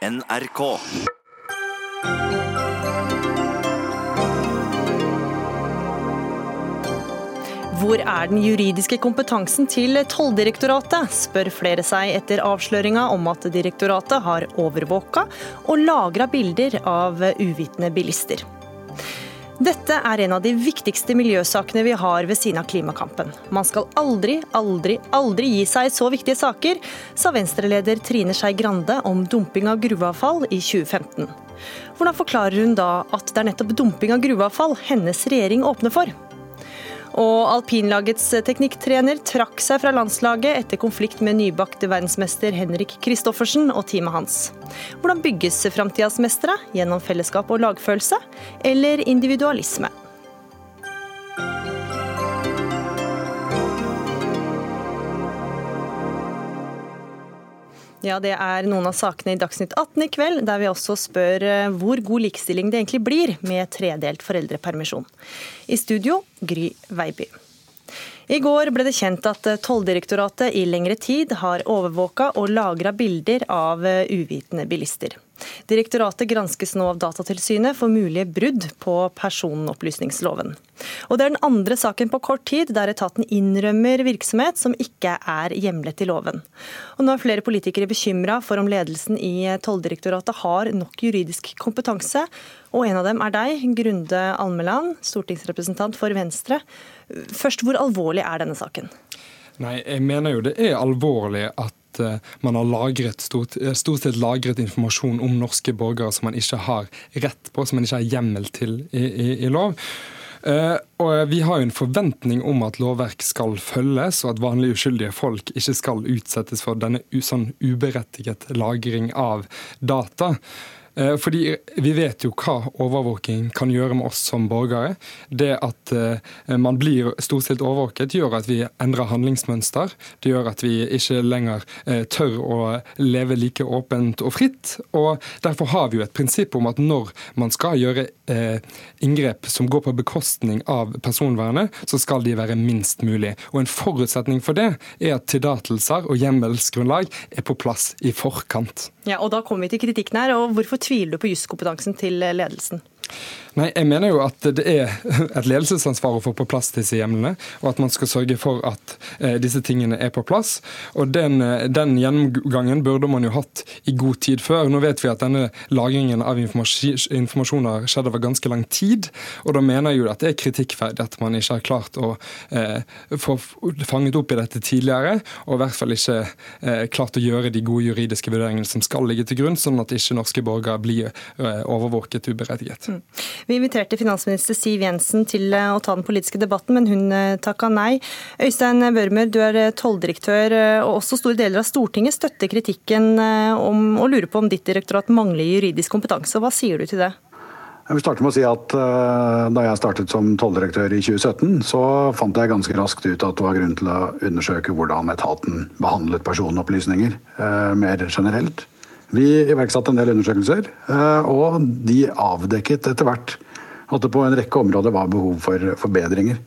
NRK. Hvor er den juridiske kompetansen til Tolldirektoratet, spør flere seg etter avsløringa om at direktoratet har overvåka og lagra bilder av uvitende bilister. Dette er en av de viktigste miljøsakene vi har ved siden av klimakampen. Man skal aldri, aldri, aldri gi seg i så viktige saker, sa Venstre-leder Trine Skei Grande om dumping av gruveavfall i 2015. Hvordan forklarer hun da at det er nettopp dumping av gruveavfall hennes regjering åpner for? Og alpinlagets teknikktrener trakk seg fra landslaget etter konflikt med nybakte verdensmester Henrik Kristoffersen og teamet hans. Hvordan bygges framtidas mestere? Gjennom fellesskap og lagfølelse, eller individualisme? Ja, Det er noen av sakene i Dagsnytt 18 i kveld, der vi også spør eh, hvor god likestilling det egentlig blir med tredelt foreldrepermisjon. I studio, Gry Veiby. I går ble det kjent at Tolldirektoratet i lengre tid har overvåka og lagra bilder av eh, uvitende bilister. Direktoratet granskes nå av Datatilsynet for mulige brudd på personopplysningsloven. Og Det er den andre saken på kort tid der etaten innrømmer virksomhet som ikke er hjemlet i loven. Og Nå er flere politikere bekymra for om ledelsen i Tolldirektoratet har nok juridisk kompetanse. Og En av dem er deg, Grunde Almeland, stortingsrepresentant for Venstre. Først, Hvor alvorlig er denne saken? Nei, Jeg mener jo det er alvorlig at Eh, man har lagret, stort, eh, stort, sett lagret informasjon om norske borgere som man ikke har rett på, som man ikke har hjemmel til i, i, i lov. Uh, og Vi har jo en forventning om at lovverk skal følges, og at vanlige uskyldige folk ikke skal utsettes for denne sånn uberettiget lagring av data. Eh, fordi Vi vet jo hva overvåking kan gjøre med oss som borgere. Det at eh, man blir storstilt overvåket, gjør at vi endrer handlingsmønster. Det gjør at vi ikke lenger eh, tør å leve like åpent og fritt. og Derfor har vi jo et prinsipp om at når man skal gjøre inngrep som går på bekostning av personvernet, så skal de være minst mulig. Og En forutsetning for det er at tillatelser og hjemmelsgrunnlag er på plass i forkant. Ja, og Da kommer vi til kritikken her. og Hvorfor tviler du på juskompetansen til ledelsen? Nei, Jeg mener jo at det er et ledelsesansvar å få på plass disse hjemlene, og at man skal sørge for at eh, disse tingene er på plass. Og den, eh, den, gjennomgangen burde man jo hatt i god tid før. Nå vet vi at denne lagringen av informasjon har skjedd over ganske lang tid, og da mener jeg jo at det er kritikkferdig at man ikke har klart å eh, få fanget opp i dette tidligere, og i hvert fall ikke eh, klart å gjøre de gode juridiske vurderingene som skal ligge til grunn, sånn at ikke norske borgere blir eh, overvåket uberettiget. Mm. Vi inviterte finansminister Siv Jensen til eh, å ta den politiske debatten, men hun eh, takka nei. Øystein Børmer, du er eh, tolldirektør, og også store deler av Stortinget støtter kritikken om, og lurer på om ditt direktorat mangler juridisk kompetanse. Hva sier du til det? Jeg vil starte med å si at Da jeg startet som tolldirektør i 2017, så fant jeg ganske raskt ut at det var grunn til å undersøke hvordan etaten behandlet personopplysninger mer generelt. Vi iverksatte en del undersøkelser, eh, og de avdekket etter hvert at det på en rekke områder var behov for forbedringer.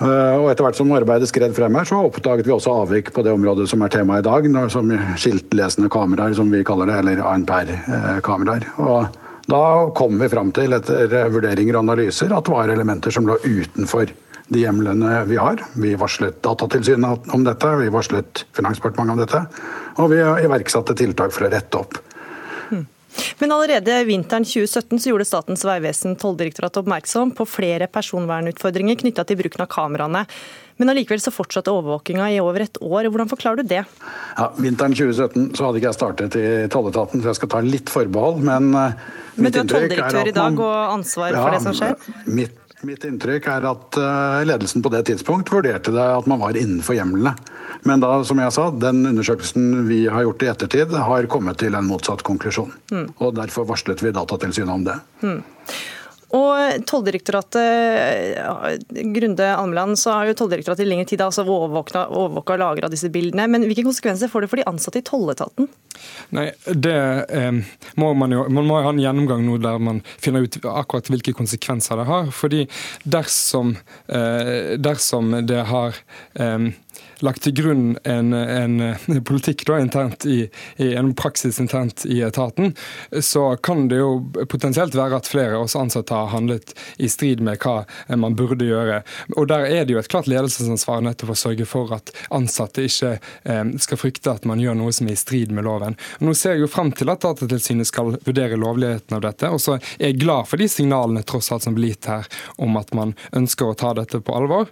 Eh, og etter hvert som arbeidet skred frem her, så oppdaget vi også avvik på det området som er temaet i dag, som skiltlesende kameraer, som vi kaller det, eller ANPR-kameraer. Og da kom vi fram til, etter vurderinger og analyser, at det var elementer som lå utenfor de hjemlene vi har. Vi varslet Datatilsynet om dette, vi varslet Finansdepartementet om dette. Og vi iverksatte tiltak for å rette opp. Hmm. Men allerede vinteren 2017 så gjorde Statens vegvesen Tolldirektoratet oppmerksom på flere personvernutfordringer knytta til bruken av kameraene. Men allikevel så fortsatte overvåkinga i over et år. Hvordan forklarer du det? Ja, Vinteren 2017 så hadde ikke jeg startet i tolletaten, så jeg skal ta litt forbehold. Men, eh, men du er tolldirektør i dag og ansvar ja, for det som skjer? Mitt Mitt inntrykk er at eh, ledelsen på det tidspunkt vurderte det at man var innenfor hjemlene. Men da, som jeg sa, den undersøkelsen vi har gjort i ettertid, har kommet til en motsatt konklusjon. Mm. Og Derfor varslet vi Datatilsynet om det. Mm. Og Tolldirektoratet, Grunde Almeland, så har jo Tolldirektoratet i lengre tid altså overvåka og lagra disse bildene. Men hvilke konsekvenser får det for de ansatte i tolletaten? Nei, det eh, må Man jo man må ha en gjennomgang nå der man finner ut akkurat hvilke konsekvenser det har. fordi dersom, eh, dersom det har eh, lagt til grunn en, en politikk da, internt i, i, en praksis internt i etaten, så kan det jo potensielt være at flere av oss ansatte har handlet i strid med hva man burde gjøre. Og Der er det jo et klart ledelsesansvar nettopp å sørge for at ansatte ikke eh, skal frykte at man gjør noe som er i strid med loven. Nå ser jeg jo frem til at Datatilsynet skal vurdere lovligheten av dette, og så er jeg glad for de signalene tross alt som blir gitt her om at man ønsker å ta dette på alvor.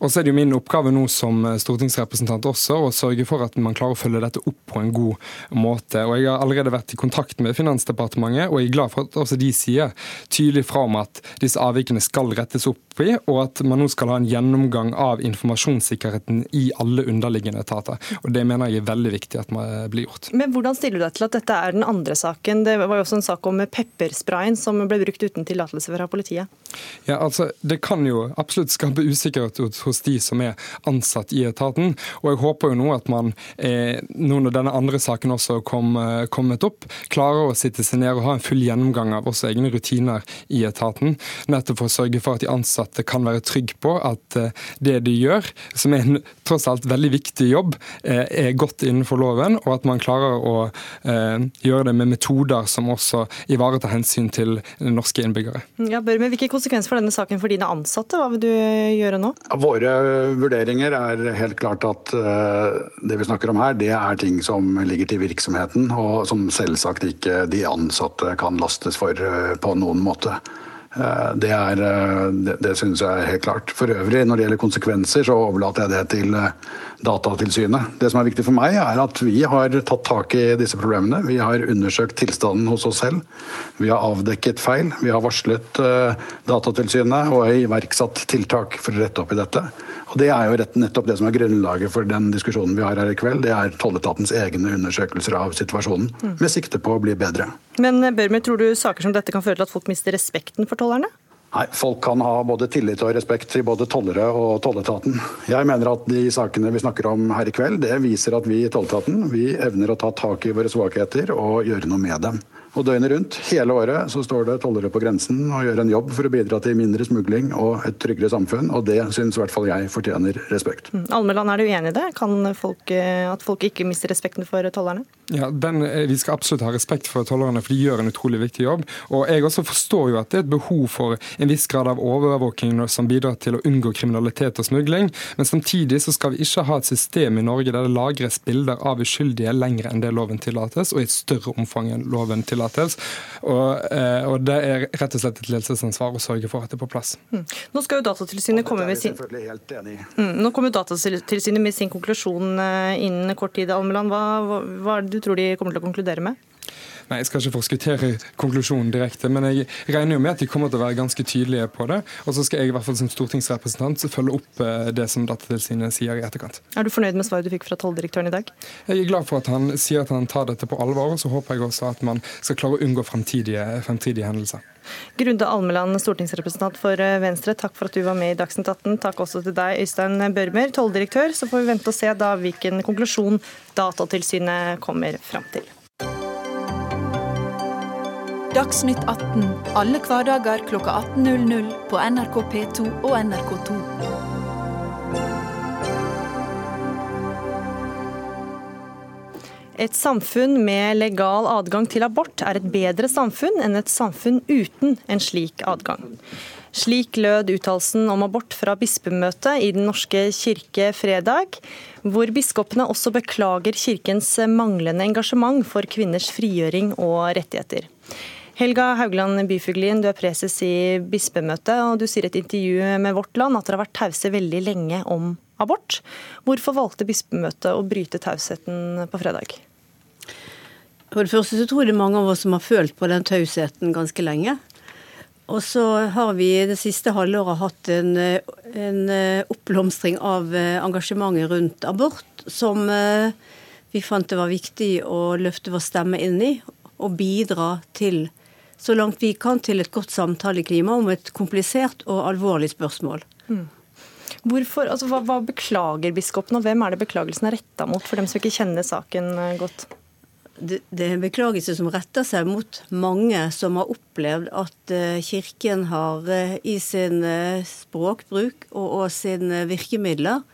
Og så er det jo min oppgave nå som stortingsrepresentant stortingsrepresentant også og sørge for at man klarer å følge dette opp på en god måte. Og Jeg har allerede vært i kontakt med Finansdepartementet, og jeg er glad for at også de sier tydelig fra om at disse avvikene skal rettes opp i, og at man nå skal ha en gjennomgang av informasjonssikkerheten i alle underliggende etater. Og Det mener jeg er veldig viktig at man blir gjort. Men Hvordan stiller du deg til at dette er den andre saken? Det var jo også en sak om peppersprayen som ble brukt uten tillatelse fra politiet. Ja, altså, Det kan jo absolutt skape usikkerhet hos de som er ansatt i etaten. Og jeg håper jo nå at man, eh, nå når denne andre saken også kom, eh, kommet opp, klarer å sitte seg ned og ha en full gjennomgang av også egne rutiner i etaten. Nettopp for å sørge for at de ansatte kan være trygge på at eh, det de gjør, som er en tross alt veldig viktig jobb, eh, er godt innenfor loven, og at man klarer å eh, gjøre det med metoder som også ivaretar hensyn til norske innbyggere. Ja, Børme, Hvilke konsekvenser for denne saken for dine ansatte? Hva vil du gjøre nå? Våre vurderinger er helt klart at eh, det vi snakker om her, det er ting som ligger til virksomheten, og som selvsagt ikke de ansatte kan lastes for eh, på noen måte. Eh, det, er, det, det synes jeg er helt klart. For øvrig, når det gjelder konsekvenser, så overlater jeg det til Datatilsynet. Det som er viktig for meg, er at vi har tatt tak i disse problemene. Vi har undersøkt tilstanden hos oss selv. Vi har avdekket feil. Vi har varslet Datatilsynet og iverksatt tiltak for å rette opp i dette. Og Det er jo rett, nettopp det som er grunnlaget for den diskusjonen vi har her i kveld. Det er tolletatens egne undersøkelser av situasjonen, mm. med sikte på å bli bedre. Men eh, Børmer, tror du saker som dette kan føre til at folk mister respekten for tollerne? Nei, Folk kan ha både tillit og respekt til både tollere og tolletaten. Jeg mener at de sakene vi snakker om her i kveld, det viser at vi i tolletaten vi evner å ta tak i våre svakheter og gjøre noe med dem. Og døgnet rundt, hele året, så står det tollere på grensen og gjør en jobb for å bidra til mindre smugling og et tryggere samfunn, og det syns i hvert fall jeg fortjener respekt. Mm. Almeland, er du enig i det? Kan folk, eh, at folk ikke mister respekten for tollerne? Ja, den, eh, Vi skal absolutt ha respekt for tollerne, for de gjør en utrolig viktig jobb. Og Jeg også forstår jo at det er et behov for en viss grad av overvåking som bidrar til å unngå kriminalitet og smugling, men samtidig så skal vi ikke ha et system i Norge der det lagres bilder av uskyldige lenger enn det loven tillates, og i et større omfang enn loven tillates tillates. Og, eh, og, det er rett og slett et ledelsesansvar å sørge for at det er på plass. Mm. Nå skal jo Datatilsynet komme med sin mm. Nå kommer Datatilsynet med sin konklusjon eh, innen kort tid. Almeland, hva, hva, hva er det du tror de kommer til å konkludere med? Nei, Jeg skal ikke forskuttere konklusjonen direkte, men jeg regner jo med at de kommer til å være ganske tydelige på det. Og så skal jeg i hvert fall som stortingsrepresentant følge opp eh, det som Datatilsynet sier i etterkant. Er du fornøyd med svaret du fikk fra tolldirektøren i dag? Jeg er glad for at han sier at han tar dette på alvor, og så håper jeg også at man skal klare å unngå fremtidige, fremtidige hendelser. Grunde Almeland, stortingsrepresentant for eh, Venstre, takk for at du var med i Dagsnytt 18. Takk også til deg, Øystein Børmer, tolldirektør. Så får vi vente og se da hvilken konklusjon Datatilsynet kommer fram til. Dagsnytt 18 alle hverdager kl 18.00 på NRK P2 og NRK2. Et samfunn med legal adgang til abort er et bedre samfunn enn et samfunn uten en slik adgang. Slik lød uttalelsen om abort fra bispemøtet i Den norske kirke fredag, hvor biskopene også beklager kirkens manglende engasjement for kvinners frigjøring og rettigheter. Helga Haugland Byfuglin, du er preses i bispemøtet, og du sier i et intervju med Vårt Land at dere har vært tause veldig lenge om abort. Hvorfor valgte bispemøtet å bryte tausheten på fredag? For det første så tror jeg det er mange av oss som har følt på den tausheten ganske lenge. Og så har vi det siste halvåret hatt en, en oppblomstring av engasjementet rundt abort som eh, vi fant det var viktig å løfte vår stemme inn i og bidra til så langt vi kan, til et godt samtaleklima om et komplisert og alvorlig spørsmål. Mm. Hvorfor, altså, hva, hva, beklager biskopen, og hvem er det beklagelsen er retta mot, for dem som ikke kjenner saken eh, godt? Det, det er en beklagelse som retter seg mot mange som har opplevd at uh, Kirken har uh, i sin språkbruk og, og sine virkemidler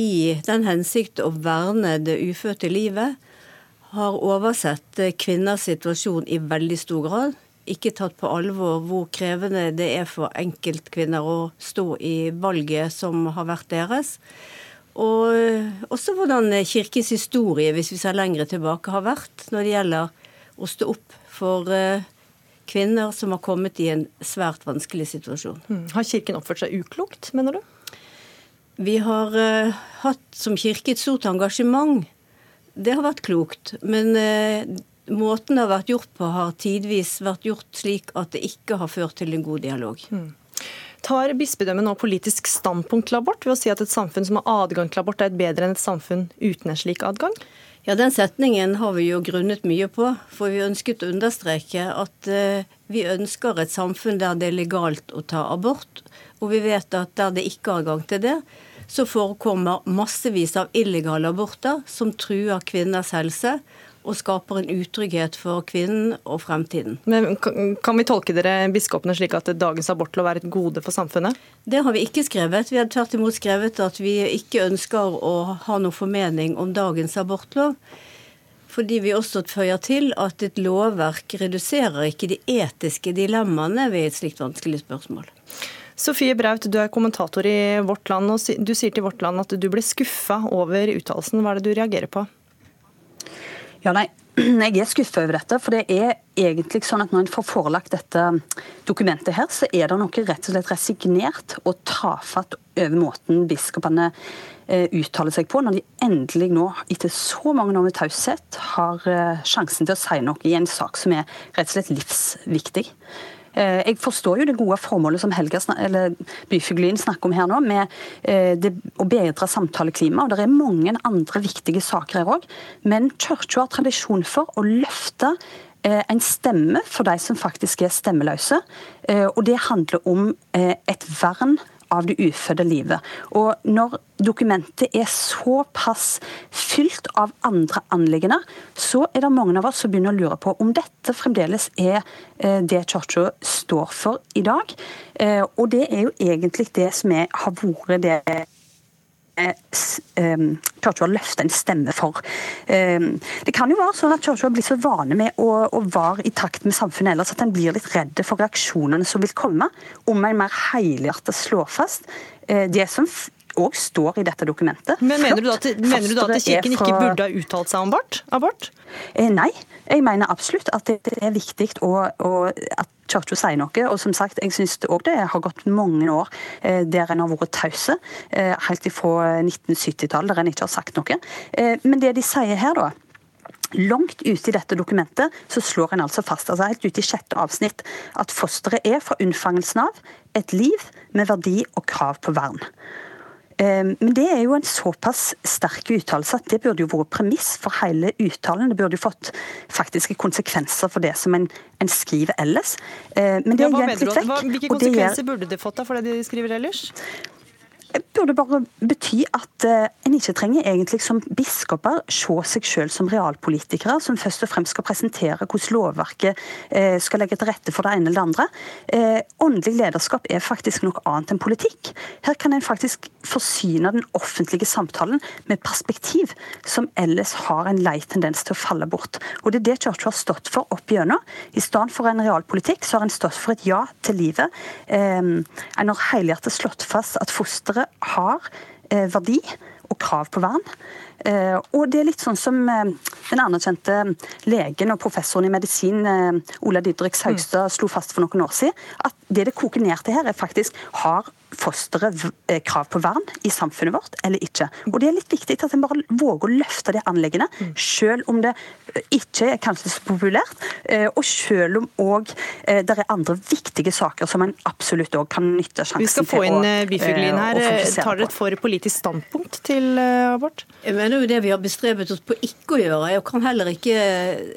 i den hensikt å verne det ufødte livet, har oversett kvinners situasjon i veldig stor grad. Ikke tatt på alvor hvor krevende det er for enkeltkvinner å stå i valget som har vært deres. Og også hvordan kirkens historie, hvis vi ser lengre tilbake, har vært når det gjelder å stå opp for eh, kvinner som har kommet i en svært vanskelig situasjon. Mm. Har Kirken oppført seg uklokt, mener du? Vi har uh, hatt som kirke et stort engasjement. Det har vært klokt. Men uh, måten det har vært gjort på, har tidvis vært gjort slik at det ikke har ført til en god dialog. Mm. Tar bispedømmet nå politisk standpunkt til abort ved å si at et samfunn som har adgang til abort, er et bedre enn et samfunn uten en slik adgang? Ja, Den setningen har vi jo grunnet mye på. For vi ønsket å understreke at uh, vi ønsker et samfunn der det er legalt å ta abort. Og vi vet at der det ikke er adgang til det, så forekommer massevis av illegale aborter som truer kvinners helse og skaper en utrygghet for kvinnen og fremtiden. Men Kan vi tolke dere biskopene slik at dagens abortlov er et gode for samfunnet? Det har vi ikke skrevet. Vi har tvert imot skrevet at vi ikke ønsker å ha noen formening om dagens abortlov. Fordi vi også føyer til at et lovverk reduserer ikke de etiske dilemmaene ved et slikt vanskelig spørsmål. Sofie Braut, du er kommentator i Vårt Land, og du sier til Vårt Land at du ble skuffa over uttalelsen. Hva er det du reagerer på? Ja, nei, jeg er skuffa over dette. For det er egentlig sånn at når en får forelagt dette dokumentet her, så er det noe rett og slett resignert og tafatt over måten biskopene eh, uttaler seg på, når de endelig nå, etter så mange år med taushet, har eh, sjansen til å si noe i en sak som er rett og slett livsviktig. Eh, jeg forstår jo det gode formålet som Helga, eller Byfuglin snakker om her nå, med eh, det, å bedre samtaleklimaet. Det er mange andre viktige saker her òg. Men Kirka har tradisjon for å løfte eh, en stemme for de som faktisk er stemmeløse. Og det handler om et vern av det ufødte livet. Og når dokumentet er såpass fylt av andre anliggender, så er det mange av oss som begynner å lure på om dette fremdeles er eh, det Kirka står for i dag. Eh, og det er jo egentlig det som er, har vært det klarte å løfte en stemme for. Det kan jo være sånn at Kirka blir så vane med å, å være i takt med samfunnet ellers at en blir litt redd for reaksjonene som vil komme, om en mer helhjertet slår fast eh, det som òg står i dette dokumentet. Men Mener du da at, mener du at Kirken ikke burde ha uttalt seg om abort? abort? Eh, nei, jeg mener absolutt at det er viktig å, å, at Kirka sier noe. Og som sagt, jeg syns òg det har gått mange år eh, der en har vært tause, eh, helt fra 1970-tallet, der en ikke har sagt noe. Eh, men det de sier her, da Langt ute i dette dokumentet så slår en altså fast altså helt ute i sjette avsnitt, at fosteret er fra unnfangelsen av et liv med verdi og krav på vern. Ehm, men det er jo en såpass sterk uttalelse at det burde jo vært premiss for hele uttalen. Det burde jo fått faktiske konsekvenser for det som en, en skriver ellers. Ehm, men det ja, hva er litt vekk. Hvilke konsekvenser burde det fått da for det de skriver ellers? Burde bare bety at uh, en ikke trenger egentlig som biskoper se seg selv som realpolitikere, som først og fremst skal presentere hvordan lovverket uh, skal legge til rette for det ene eller det andre. Uh, åndelig lederskap er faktisk noe annet enn politikk. Her kan en faktisk forsyne den offentlige samtalen med perspektiv som ellers har en lei tendens til å falle bort. Og Det er det Kirka har stått for opp gjennom. I stedet for en realpolitikk så har en stått for et ja til livet. En har helhjertet slått fast at fosteret har eh, verdi og krav på vern. Eh, og det er litt sånn som eh, den anerkjente legen og professoren i medisin Ola Didrik Saugstad slo fast for noen år siden, at det det koker ned til her, er faktisk har fosteret eh, krav på vern i samfunnet vårt eller ikke. Og Det er litt viktig at en bare våger å løfte det anleggene, selv om det eh, ikke er kanskje så populært, eh, og selv om òg det er andre viktige saker som en absolutt òg kan nytte sjansen til å Vi skal få inn Bifuglin her. Tar dere et for politisk standpunkt til abort? Mener det er jo det vi har bestrebet oss på ikke å gjøre. Jeg kan heller ikke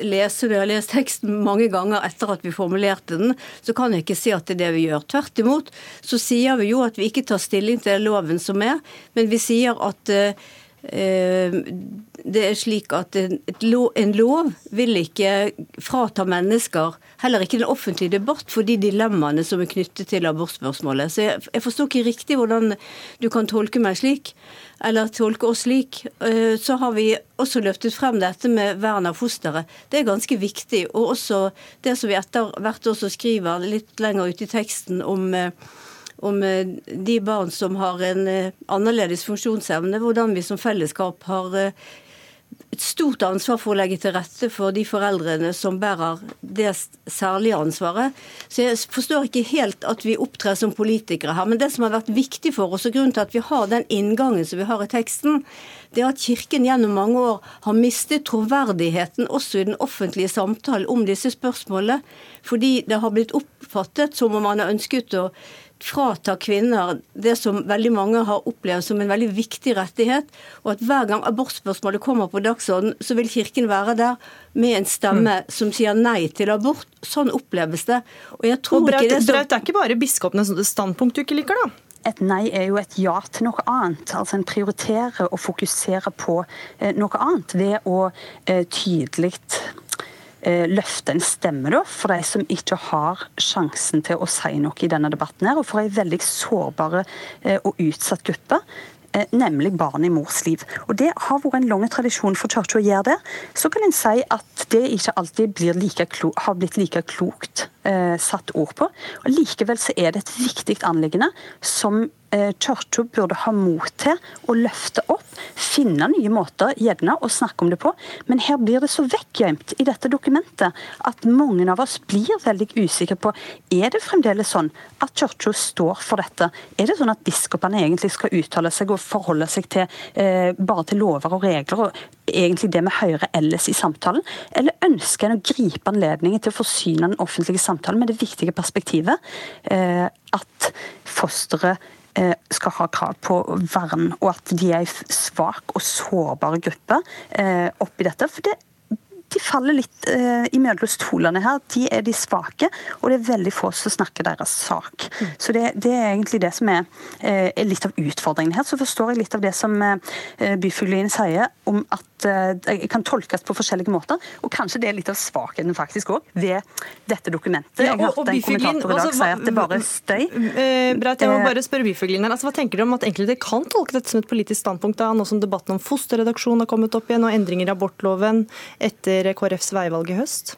lese jeg har lest teksten mange ganger etter at vi formulerte den, så kan jeg ikke si at det er det vi gjør. Tvert imot så sier vi jo at vi ikke tar stilling til loven som er, men vi sier at uh, det er slik at en lov vil ikke frata mennesker, heller ikke den offentlige debatt, for de dilemmaene som er knyttet til abortspørsmålet. Så jeg, jeg forstår ikke riktig hvordan du kan tolke meg slik eller tolke oss slik, eh, så har vi også løftet frem dette med vern av fosteret. Det er ganske viktig. Og også det som vi etter hvert også skriver litt lenger ute i teksten om, eh, om eh, de barn som har en annerledes funksjonsevne, hvordan vi som fellesskap har et stort ansvar for å legge til rette for de foreldrene som bærer det særlige ansvaret. Så jeg forstår ikke helt at vi opptrer som politikere her. Men det som har vært viktig for oss, og grunnen til at vi har den inngangen som vi har i teksten, det er at Kirken gjennom mange år har mistet troverdigheten også i den offentlige samtalen om disse spørsmålene. Fordi det har blitt oppfattet som om man har ønsket å frata kvinner det som veldig mange har opplevd som en veldig viktig rettighet, og at hver gang abortspørsmålet kommer på dagsorden, så vil Kirken være der med en stemme mm. som sier nei til abort. Sånn oppleves det. Og jeg tror og Braut, ikke det, så... Braut, det er ikke bare biskopenes standpunkt du ikke liker, da? Et nei er jo et ja til noe annet. Altså En prioriterer og fokuserer på eh, noe annet ved å eh, tydelig løfte en stemme da, for de som ikke har sjansen til å si noe i denne debatten. her, Og for en veldig sårbar eh, og utsatt gruppe. Eh, nemlig barn i mors liv. Og Det har vært en lang tradisjon for kirka å gjøre det. Så kan en si at det ikke alltid like har blitt like klokt eh, satt ord på. Og Likevel så er det et viktig anliggende som Eh, kirka burde ha mot til å løfte opp, finne nye måter gjerne å snakke om det på. Men her blir det så vekkgjemt i dette dokumentet at mange av oss blir veldig usikre på er det fremdeles sånn at kirka står for dette. Er det sånn at biskopene egentlig skal uttale seg og forholde seg til eh, bare til lover og regler, og egentlig det vi hører ellers i samtalen? Eller ønsker en å gripe anledningen til å forsyne den offentlige samtalen med det viktige perspektivet eh, at fosteret Eh, skal ha krav på vern, og at de er en svak og sårbar gruppe eh, oppi dette. For det de faller litt eh, imellom stolene her. De er de svake, og det er veldig få som snakker deres sak. Mm. Så det, det, er egentlig det som er, eh, er, litt av utfordringen her. Så forstår jeg litt av det som eh, Byfuglien sier om at eh, det kan tolkes på forskjellige måter. Og kanskje det er litt av svakheten faktisk òg ved dette dokumentet. Ja, og, jeg hørte en kommentator i dag altså, si at det er bare støy. Eh, Braut, jeg må bare spørre Byfuglien her. Altså, hva tenker du om at enkelte kan tolke dette som et politisk standpunkt, da, nå som debatten om fosterredaksjon har kommet opp igjen, og endringer i abortloven etter etter KrFs veivalg i høst?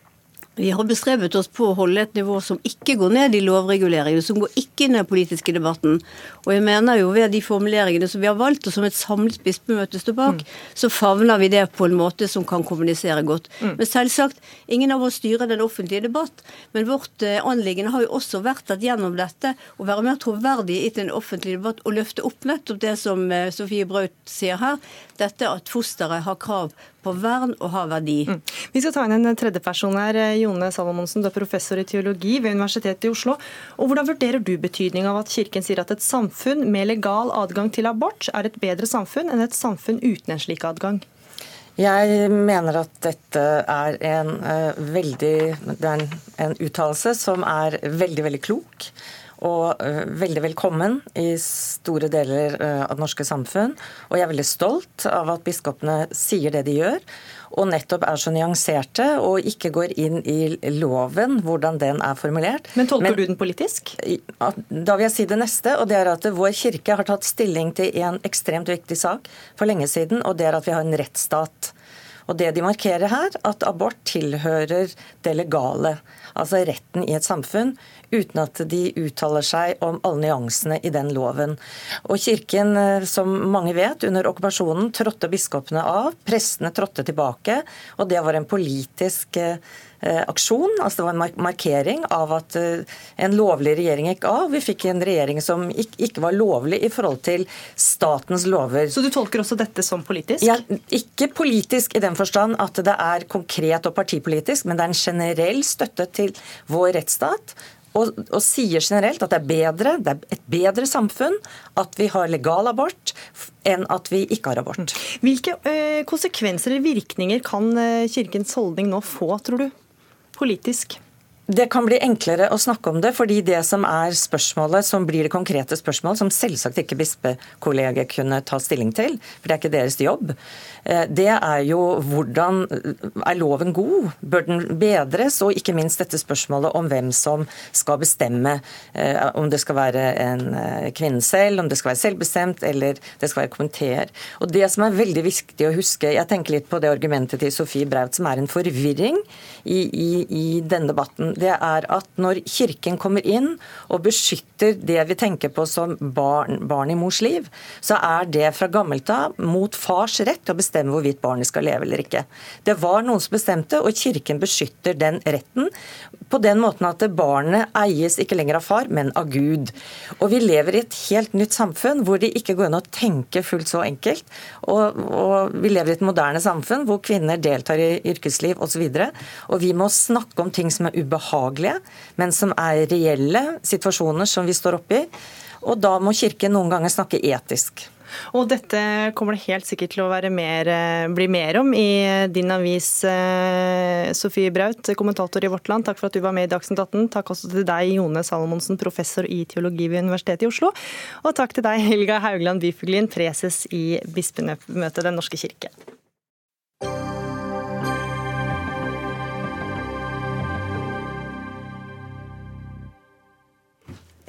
Vi har bestrebet oss på å holde et nivå som ikke går ned i lovreguleringen, som går ikke inn i den politiske debatten. Og jeg mener jo ved de formuleringene som vi har valgt, og som et samlet bispemøte står bak, mm. så favner vi det på en måte som kan kommunisere godt. Mm. Men selvsagt, ingen av oss styrer den offentlige debatt, men vårt eh, anliggende har jo også vært at gjennom dette å være mer troverdig i den offentlige debatt og løfte opp nettopp det som eh, Sofie Braut sier her, dette at fosteret har krav på vern og har verdi. Mm. Vi skal ta inn en tredjeperson her. Jone Salomonsen, du er professor i teologi ved Universitetet i Oslo. Og Hvordan vurderer du betydningen av at Kirken sier at et samfunn med legal adgang til abort er et bedre samfunn enn et samfunn uten en slik adgang? Jeg mener at dette er en uh, veldig Det er en, en uttalelse som er veldig, veldig klok og uh, veldig velkommen i store deler uh, av det norske samfunn. Og jeg er veldig stolt av at biskopene sier det de gjør, og nettopp er så nyanserte og ikke går inn i loven, hvordan den er formulert. Men tolker Men, du den politisk? Da vil jeg si det neste, og det er at vår kirke har tatt stilling til en ekstremt viktig sak for lenge siden, og det er at vi har en rettsstat. Og det de markerer her, at abort tilhører det legale, altså retten i et samfunn, uten at de uttaler seg om alle nyansene i den loven. Og Kirken, eh, som mange vet, under okkupasjonen trådte biskopene av, prestene trådte tilbake, og det var en politisk eh, Eh, aksjon. altså Det var en markering av at en lovlig regjering gikk av. Vi fikk en regjering som ikke var lovlig i forhold til statens lover. Så du tolker også dette som politisk? Ja, ikke politisk i den forstand at det er konkret og partipolitisk, men det er en generell støtte til vår rettsstat og, og, sier generelt at det er bedre, det er et bedre samfunn at vi har legal abort enn at vi ikke har abort. Hvilke ø, konsekvenser eller virkninger kan øh, Kirkens holdning nå få, tror du, politisk? Det kan bli enklere å snakke om det, fordi det som er spørsmålet, som blir det konkrete spørsmålet, som selvsagt ikke bispekollegiet kunne ta stilling til, for det er ikke deres jobb, eh, det er jo hvordan er loven god? Bør den bedres? Og ikke minst dette spørsmålet om hvem som skal bestemme eh, om det skal være en eh, kvinne selv, om det skal være selvbestemt, eller det skal være komiteer. Og det som er veldig viktig å huske, jeg tenker litt på det argumentet til Sofie Braut, som er en forvirring i, i, i denne debatten det er at når Kirken kommer inn og beskytter det vi tenker på som barn, barn i mors liv, så er det fra gammelt av mot fars rett til å bestemme hvorvidt barnet skal leve eller ikke. Det var noen som bestemte, og Kirken beskytter den retten på den måten at barnet eies ikke lenger av far, men av Gud. Og vi lever i et helt nytt samfunn hvor det ikke går an å tenke fullt så enkelt. Og, og vi lever i et moderne samfunn hvor kvinner deltar i yrkesliv osv. Og, så og vi må snakke om ting som er ubehagelige men som er reelle situasjoner som vi står oppe i. Og da må Kirken noen ganger snakke etisk. Og dette kommer det helt sikkert til å mer, eh, bli mer om i din avis, eh, Sofie Braut, kommentator i Vårt Land. Takk for at du var med i Dagsnytt 18. Takk også til deg, Jone Salomonsen, professor i teologi ved Universitetet i Oslo. Og takk til deg, Helga Haugland Byfuglien, preses i bispemøtet Den norske kirke.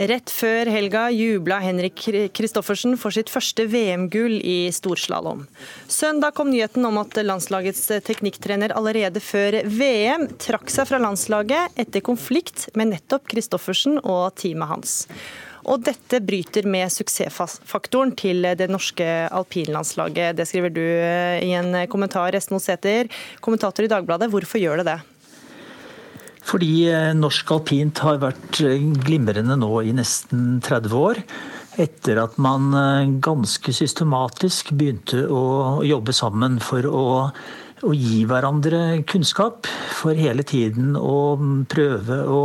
Rett før helga jubla Henrik Kristoffersen for sitt første VM-gull i storslalåm. Søndag kom nyheten om at landslagets teknikktrener allerede før VM trakk seg fra landslaget etter konflikt med nettopp Kristoffersen og teamet hans. Og dette bryter med suksessfaktoren til det norske alpinlandslaget. Det skriver du i en kommentar, Esten Oseter, kommentator i Dagbladet. Hvorfor gjør det det? Fordi eh, norsk alpint har vært eh, glimrende nå i nesten 30 år. Etter at man eh, ganske systematisk begynte å jobbe sammen for å, å gi hverandre kunnskap. For hele tiden å prøve å,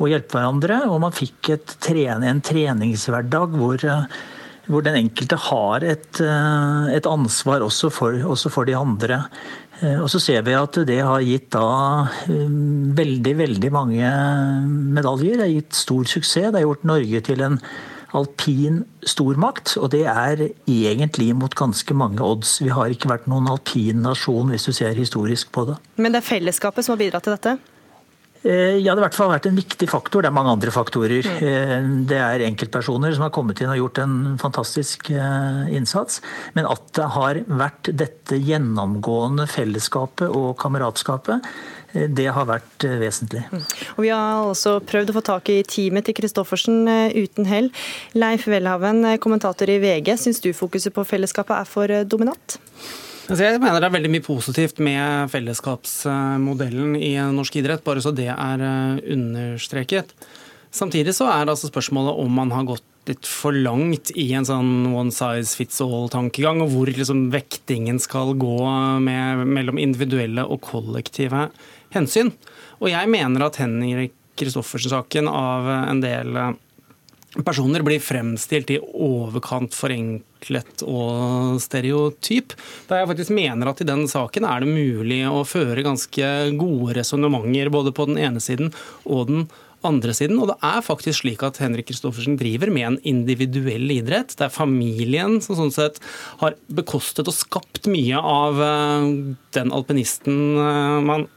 å hjelpe hverandre. Og man fikk trene, en treningshverdag hvor hvor den enkelte har et, et ansvar også for, også for, de andre. Eh, og så ser vi at det har gitt da eh, veldig, veldig mange medaljer. Det har gitt stor suksess. Det har gjort Norge til en alpin stormakt, og det er egentlig mot ganske mange odds. Vi har ikke vært noen alpin nasjon, hvis du ser historisk på det. Men det er fellesskapet som har bidratt til dette? Eh, ja, det har i hvert fall vært en viktig faktor. Det er mange andre faktorer. Mm. Eh, det er enkeltpersoner som har kommet inn og gjort en fantastisk eh, innsats. Men at det har vært dette gjennomgående fellesskapet og kameratskapet, det har vært vesentlig. Mm. Og Vi har også prøvd å få tak i teamet til Christoffersen uten hell. Leif Welhaven, kommentator i VG, syns du fokuset på fellesskapet er for dominant? Altså, jeg mener det er veldig mye positivt med fellesskapsmodellen i norsk idrett, bare så det er eh, understreket. Samtidig så er altså spørsmålet om man har gått litt for langt i en sånn one size fits all-tankegang, og hvor liksom vektingen skal gå med, mellom individuelle og kollektive hensyn. Og jeg mener at Henrik Kristoffersen-saken av en del personer blir fremstilt i overkant forenklet og stereotyp. Da jeg faktisk mener at i den saken er det mulig å føre ganske gode resonnementer både på den ene siden og den andre siden. Og det er faktisk slik at Henrik Kristoffersen driver med en individuell idrett. Det er familien som sånn sett har bekostet og skapt mye av eh, den alpinisten eh, man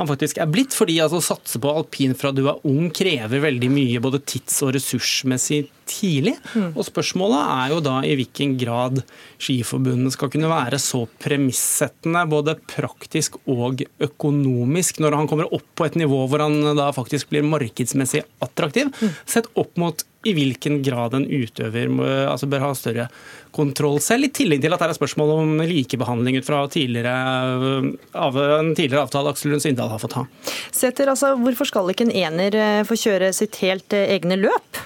han faktisk er blitt. Fordi altså, å satse på alpin fra du er ung krever veldig mye både tids- og ressursmessig tidlig. Mm. Og spørsmålet er jo da i hvilken grad Skiforbundet skal kunne være så premissettende, både praktisk og økonomisk, når han kommer opp på et nivå hvor han da faktisk blir markedsmessig attraktiv, mm. sett opp mot i hvilken grad en utøver altså bør ha større kontroll selv, i tillegg til at det er spørsmål om likebehandling ut fra tidligere, av, en tidligere avtale Aksel Lund Svindal har fått ha. Setter, altså, hvorfor skal ikke en ener eh, få kjøre sitt helt eh, egne løp?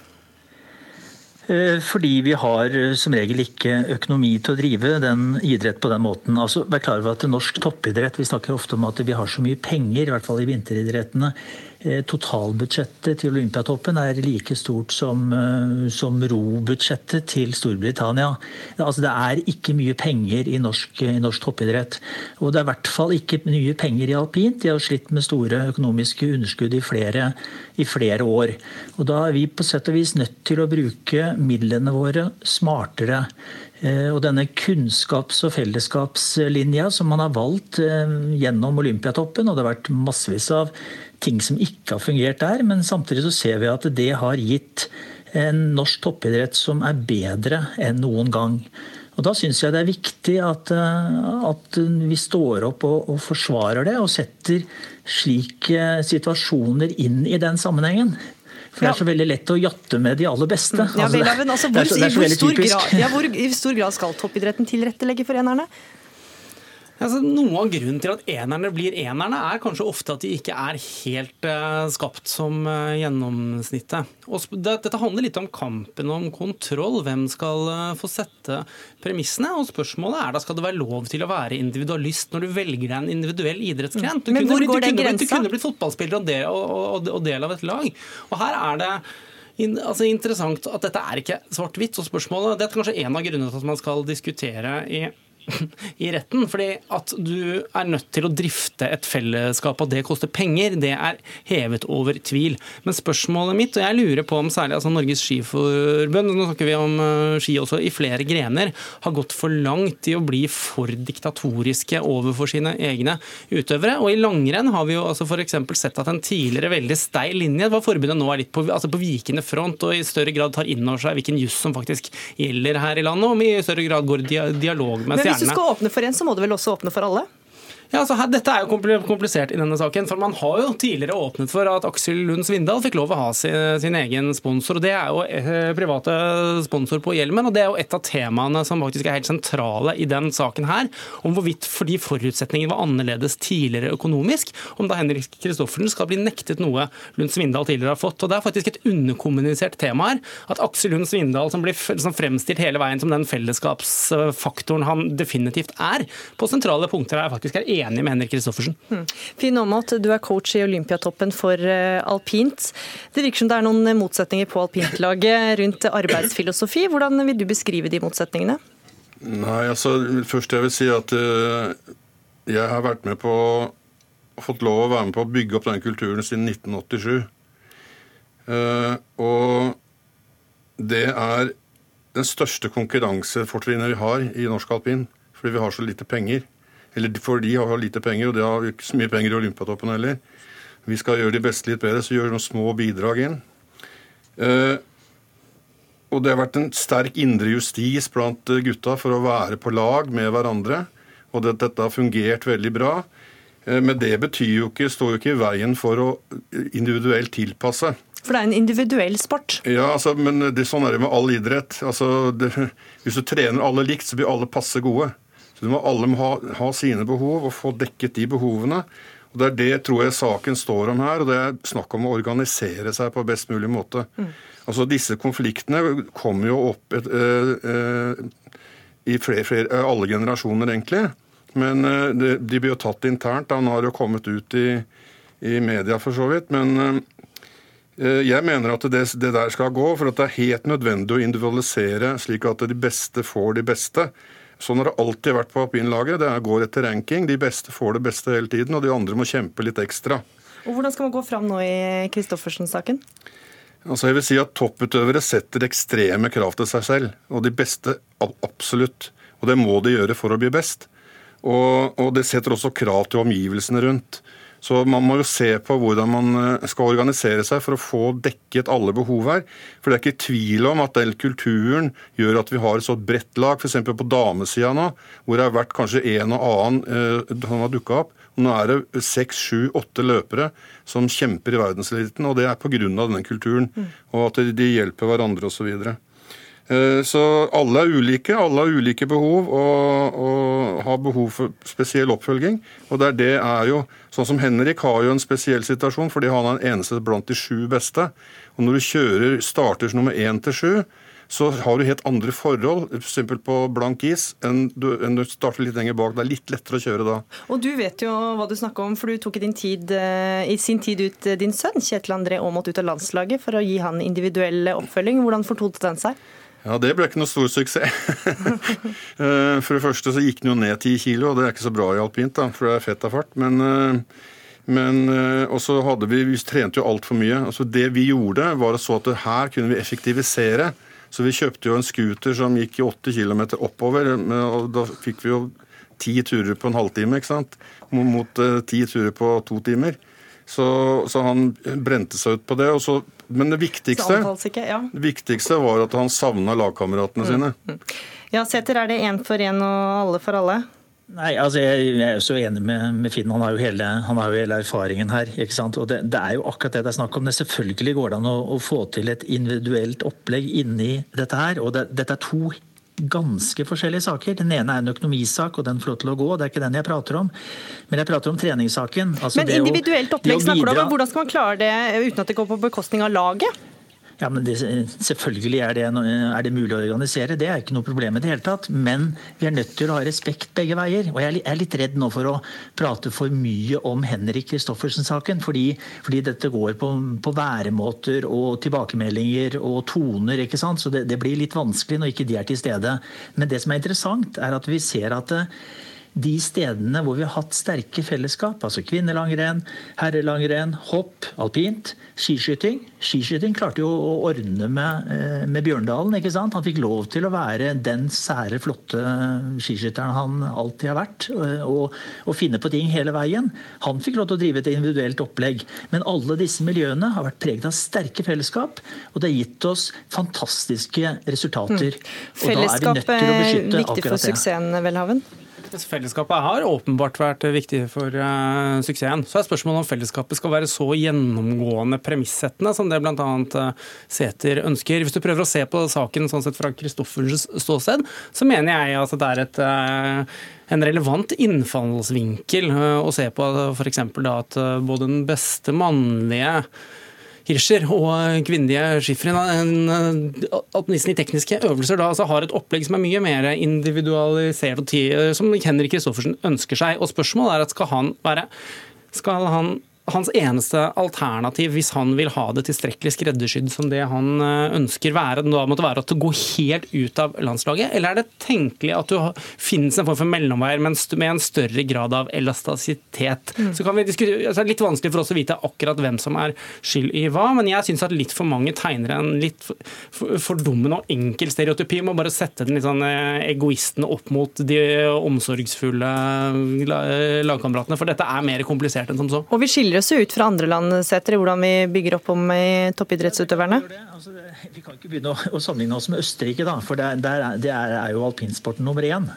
Eh, fordi vi har som regel ikke økonomi til å drive den idrett på den måten. Altså, Vær klar over at norsk toppidrett, Vi snakker ofte om at vi har så mye penger, i hvert fall i vinteridrettene. Eh, totalbudsjettet til Olympiatoppen er like stort som, eh, som robudsjettet til Storbritannia. Altså, det er ikke mye penger i norsk, i norsk, toppidrett. Og det er i hvert fall ikke mye penger i alpint. De har slitt med store økonomiske underskudd i flere, i flere år. Og da er vi på sett og vis nødt til å bruke midlene våre smartere. Eh, og denne kunnskaps- og fellesskapslinja som man har valgt gjennom Olympiatoppen, og det har vært massevis av ting som ikke har fungert der. Men samtidig så ser vi at det har gitt en norsk toppidrett som er bedre enn noen gang. Og Da syns jeg det er viktig at, eh, at vi står opp og, og, forsvarer det, og setter slike situasjoner inn i den sammenhengen. For det er så veldig lett å jatte med de aller beste. Ja, altså, altså, hvor, det er så, det er så hvor, stor grad, ja, hvor, I stor grad skal toppidretten tilrettelegge for enerne? Altså, noe av grunnen til at enerne blir enerne, er kanskje ofte at de ikke er helt uh, skapt som uh, gjennomsnittet. Og det, dette handler litt om kampen om kontroll. Hvem skal uh, få sette premissene? Og spørsmålet er da skal det være lov til å være individualist når du velger deg en individuell idrettsgren? Du, Men hvor går du, kunne, blitt, du kunne blitt fotballspiller og del, og, og, og del av et lag. Og her er det altså interessant at dette er ikke svart-hvitt. og spørsmålet, Det er kanskje en av grunnene til at man skal diskutere i i retten. fordi at du er nødt til å drifte et fellesskap, og det koster penger, det er hevet over tvil. Men spørsmålet mitt, og jeg lurer på om særlig altså Norges Skiforbund, nå snakker vi om uh, ski også, i flere grener, har gått for langt i å bli for diktatoriske overfor sine egne utøvere. Og i langrenn har vi jo altså f.eks. sett at en tidligere veldig steil linje var forbundet nå er litt på, altså på vikende front og i større grad tar inn over seg hvilken juss som faktisk gjelder her i landet, og i større grad går dialog med hvis du skal åpne for en, så må du vel også åpne for alle? Ja, altså her, Dette er jo komplisert i denne saken. for Man har jo tidligere åpnet for at Aksel Lund Svindal fikk lov å ha sin, sin egen sponsor. og Det er jo eh, private sponsor på hjelmen. og Det er jo et av temaene som faktisk er helt sentrale i den saken her. Om hvorvidt fordi forutsetningen var annerledes tidligere økonomisk, om da Henrik Kristoffersen skal bli nektet noe Lund Svindal tidligere har fått. og Det er faktisk et underkommunisert tema her. At Aksel Lund Svindal, som blir som fremstilt hele veien som den fellesskapsfaktoren han definitivt er, på sentrale punkter er faktisk er enig enig med Henrik Kristoffersen. Hmm. Finn Aamodt, du er coach i Olympiatoppen for eh, alpint. Det virker som det er noen motsetninger på alpintlaget rundt arbeidsfilosofi. Hvordan vil du beskrive de motsetningene? Nei, altså Først jeg vil si at uh, jeg har vært med på fått lov å være med på å bygge opp den kulturen siden 1987. Uh, eh, og det er den største konkurransefortrinnet vi har i norsk alpin, fordi vi har så lite penger. Eller for de har lite penger, og de har ikke så mye penger i Olympiatoppen heller. Vi skal gjøre de beste litt bedre, så gjør noen små bidrag inn. Eh, og det har vært en sterk indre justis blant gutta for å være på lag med hverandre. Og det, dette har fungert veldig bra. Eh, men det jo ikke, står jo ikke i veien for å individuelt tilpasse. For det er en individuell sport? Ja, altså, men det, sånn er det med all idrett. Altså, det, hvis du trener alle likt, så blir alle passe gode. Så må Alle må ha, ha, sine behov og få dekket de behovene. Og Det er det tror jeg saken står om her. og Det er snakk om å organisere seg på best mulig måte. Mm. Altså Disse konfliktene kommer jo opp et, øh, øh, i flere, flere, alle generasjoner, egentlig. Men øh, de, de, blir jo tatt internt. da, Nå har det jo kommet ut i, i media, for så vidt. Men jeg mener at det, det, der skal gå, for at det er helt nødvendig å individualisere, slik at de beste får de beste. Sånn har det alltid vært på alpinlaget. Det går etter ranking. De beste får det beste hele tiden, og de andre må kjempe litt ekstra. Og Hvordan skal man gå fram nå i Christoffersen-saken? Altså jeg vil si at Topputøvere setter ekstreme krav til seg selv, og de beste absolutt. Og det må de gjøre for å bli best. Og, og det setter også krav til omgivelsene rundt. Så man må jo se på hvordan man eh, skal organisere seg for å få dekket alle behov her. For det er ikke tvil om at den kulturen gjør at vi har et så bredt lag, f.eks. på damesida nå, hvor det har vært kanskje en og annen eh, som har dukka opp. Nå er det seks, sju, åtte løpere som kjemper i verdenseliten, og det er pga. denne kulturen. Mm. Og at de hjelper hverandre osv. Eh, så alle er ulike, alle har ulike behov og, og, har behov for spesiell oppfølging. Og det er, det er jo, sånn som Henrik har jo en spesiell situasjon fordi han er den eneste blant de sju beste. Og når du kjører starter nummer én til sju, så har du helt andre forhold, f.eks. For på blank is, enn du, enn du starter litt lenger bak. Det er litt lettere å kjøre da. Og du vet jo hva du snakker om, for du tok i, tid, eh, i sin tid ut eh, din sønn Kjetil André Aamodt ut av landslaget for å gi han individuell oppfølging. Hvordan fortolte den seg? Ja, Det ble ikke noe stor suksess. Eh, for det første så gikk den jo ned ti kilo, og det er ikke så bra i alpint, da, for det er fett av fart. Men, men også hadde vi, vi trente jo altfor mye. Altså Det vi gjorde, var å så at her kunne vi effektivisere. Så vi kjøpte jo en scooter som gikk i 8 km oppover. og Da fikk vi jo ti turer på en halvtime, ikke sant? Mot ti turer på to timer. Så, så, han brente seg ut på det. Og Så, men det viktigste, ikke, ja. det viktigste var at han savna lagkameratene mm. sine. Mm. Ja, Sæther, er det én for én og alle for alle? Nei, altså jeg, jeg er jo så enig med, med Finn. Han har, jo hele, han har jo hele erfaringen her. ikke sant? Og det, det, er jo akkurat det det er snakk om. Det selvfølgelig går det an å, å få til et individuelt opplegg inni dette her. Og det, dette er to ganske forskjellige saker. Den ene er en økonomisak, og den får lov til å gå. Det er ikke den jeg prater om. Men jeg prater om treningssaken. Altså Men individuelt opplegg snakker du om. Hvordan skal man klare det uten at det går på bekostning av laget? Ja, men det, Selvfølgelig er det, er det, mulig å organisere, det er ikke noe problem i det hele tatt. Men vi er nødt til å ha respekt begge veier. Og jeg er litt redd nå for å prate for mye om Henrik Christoffersen-saken. Fordi, fordi, dette går på, på, væremåter og tilbakemeldinger og toner. ikke sant? Så det, det, blir litt vanskelig når ikke de er til stede. Men det som er interessant, er at vi ser at de stedene hvor vi har hatt sterke fellesskap, altså kvinnelangrenn, herrelangrenn, hopp, alpint, skiskyting. Skiskyting klarte jo å ordne med, eh, med Bjørndalen. ikke sant? Han fikk lov til å være den sære, flotte skiskytteren han alltid har vært. Eh, og, og, finne på ting hele veien. Han fikk lov til å drive et individuelt opplegg. Men alle disse miljøene har vært preget av sterke fellesskap, og det har gitt oss fantastiske resultater. Mm. Fellesskap er viktig for suksessen, Welhaven? Fellesskapet har åpenbart vært viktig for uh, suksessen. Så er spørsmålet om fellesskapet skal være så gjennomgående premissettende som det bl.a. Uh, Sæther ønsker. Hvis du prøver å se på saken sånn sett fra Kristoffers ståsted, så mener jeg at det er et uh, en relevant innfallsvinkel å se på f.eks. at både den beste mannlige Hirscher og kvinnelige at alpinisten i tekniske øvelser, da altså har et opplegg som er mye mer individualisert og som Henrik Kristoffersen ønsker seg. Og spørsmålet er at skal han være skal han hans eneste alternativ, hvis han vil ha det tilstrekkelig skreddersydd som det han eh, ønsker være, da måtte være at det går helt ut av landslaget? Eller er det tenkelig at det finnes en form for mellomveier med en større grad av elastisitet? Mm. Så kan vi diskutere, altså Det er litt vanskelig for oss å vite akkurat hvem som er skyld i hva, men jeg syns at litt for mange tegner en litt fordummende og enkel stereotypi Må bare sette den litt sånn eh, egoisten opp mot de omsorgsfulle lagkameratene. For dette er mer komplisert enn som så. Og vi skiller skiller oss ut fra andre land, Sæter, i hvordan vi bygger opp om toppidrettsutøverne? Altså, vi kan ikke begynne å, sammenligne oss med Østerrike, da, for det er, jo alpinsporten nummer én.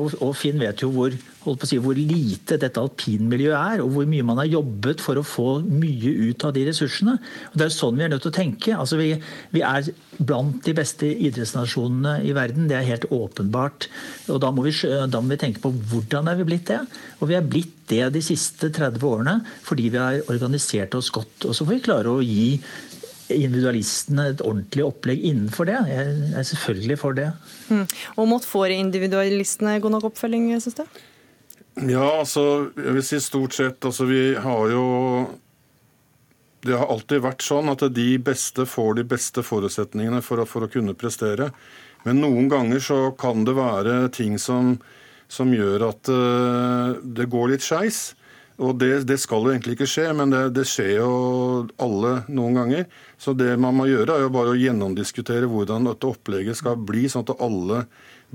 Og, og Finn vet jo hvor holdt på å si, hvor lite dette alpinmiljøet er, og hvor mye man har jobbet for å få mye ut av de ressursene. Og Det er jo sånn vi er nødt til å tenke. Altså, vi, vi, er blant de beste idrettsnasjonene i verden, det er helt åpenbart. Og da må, vi, da må vi tenke på hvordan er vi blitt det. Og vi er blitt det de siste 30 årene fordi vi har organisert oss godt. Og så får vi klare å gi individualistene et ordentlig opplegg innenfor det. Jeg er selvfølgelig for det. Mm. Og måtte får individualistene god nok oppfølging, syns du? Ja, altså, jeg vil si stort sett. Altså, vi har jo Det har alltid vært sånn at de beste får de beste forutsetningene for å, for å kunne prestere. Men noen ganger så kan det være ting som, som gjør at uh, det går litt skeis. Og det, det, skal jo egentlig ikke skje, men det, det, skjer jo alle noen ganger. Så det man må gjøre, er jo bare å gjennomdiskutere hvordan dette opplegget skal bli, sånn at alle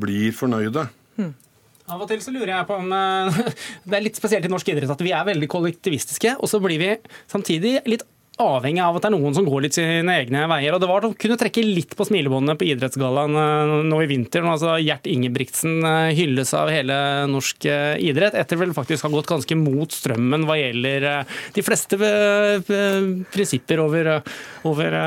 blir fornøyde. Hmm. Av og til så lurer jeg på om eh, Det er litt spesielt i norsk idrett at vi er veldig kollektivistiske, og så blir vi samtidig litt avhengig av at det er noen som går litt sine egne veier. og Det var å kunne trekke litt på smilebåndene på idrettsgallaen eh, nå i vinter. altså Gjert Ingebrigtsen eh, hylles av hele norsk eh, idrett, etter vel faktisk har gått ganske mot strømmen hva gjelder de fleste prinsipper over, over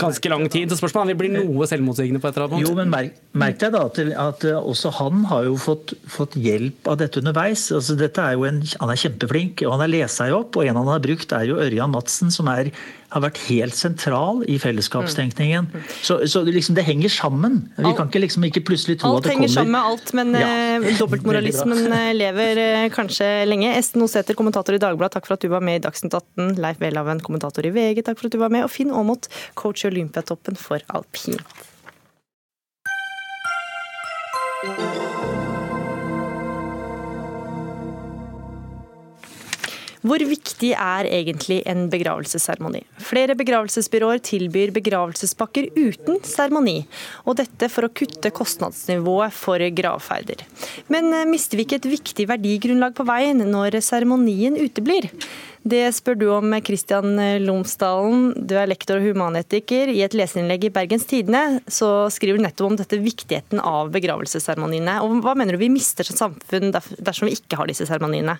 ganske lang tid. Så spørsmålet er om vi blir noe selvmotsigende på et eller annet. Jo, men merk, merk deg da at, at, også han har jo fått, fått hjelp av dette underveis. Altså, dette er jo en, han er kjempeflink, og han har lest seg opp. og En han har brukt, er jo Ørjan Mats prosessen som er, har vært helt sentral i fellesskapstenkningen. Mm. Så, så liksom, det henger sammen. Vi kan ikke, liksom, ikke plutselig tro at det kommer Alt henger sammen med alt, men ja. Eh, dobbeltmoralismen eh, lever eh, kanskje lenge. Esten Oseter, kommentator i Dagbladet, takk for at du var med i Dagsnytt 18. Leif Welhaven, kommentator i VG, takk for at du var med. Og Finn Aamodt, coach i Olympiatoppen for alpint. Hvor viktig er egentlig en begravelsesseremoni? Flere begravelsesbyråer tilbyr begravelsespakker uten seremoni, og dette for å kutte kostnadsnivået for gravferder. Men eh, mister vi ikke et viktig verdigrunnlag på veien når seremonien uteblir? Det spør du om, Kristian Lomsdalen. Du er lektor og humanetiker. I et leserinnlegg i Bergens Tidende så skriver du nettopp om dette viktigheten av begravelsesseremoniene. Og hva mener du vi mister som samfunn dersom vi ikke har disse seremoniene?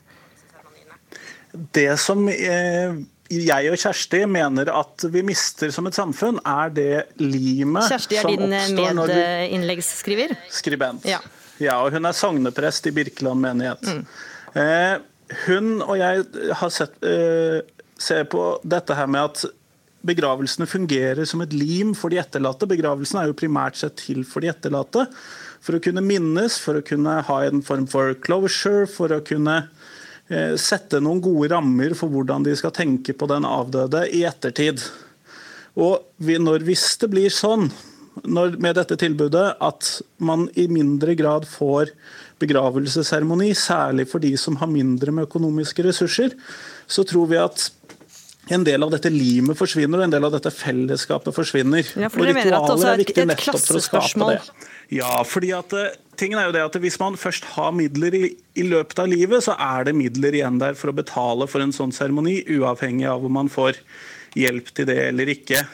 Det som eh, jeg og Kjersti mener at vi mister som et samfunn, er det limet Kjersti er din eh, medinnleggsskriver? Skribent. Ja. ja. og hun er sogneprest i Birkeland menighet. Mm. Eh, hun og jeg har sett, eh, ser på dette her med at begravelsene fungerer som et lim for de etterlatte. Begravelsen er jo primært sett til for de etterlatte. For å kunne minnes, for å kunne ha en form for closure, for å kunne sette noen gode rammer for hvordan de skal tenke på den avdøde i ettertid. Og når, hvis det blir sånn når, med dette tilbudet at man i mindre grad får begravelsesseremoni, særlig for de som har mindre med økonomiske ressurser, så tror vi at en del av dette limet forsvinner, og en del av dette fellesskapet forsvinner. Ja, for og ritualer er viktig nettopp for å skape det. Ja, fordi at eh, tingen er jo det at Hvis man først har midler i, i, løpet av livet, så er det midler igjen der for å betale for en sånn seremoni, uavhengig av om man får hjelp til det eller ikke.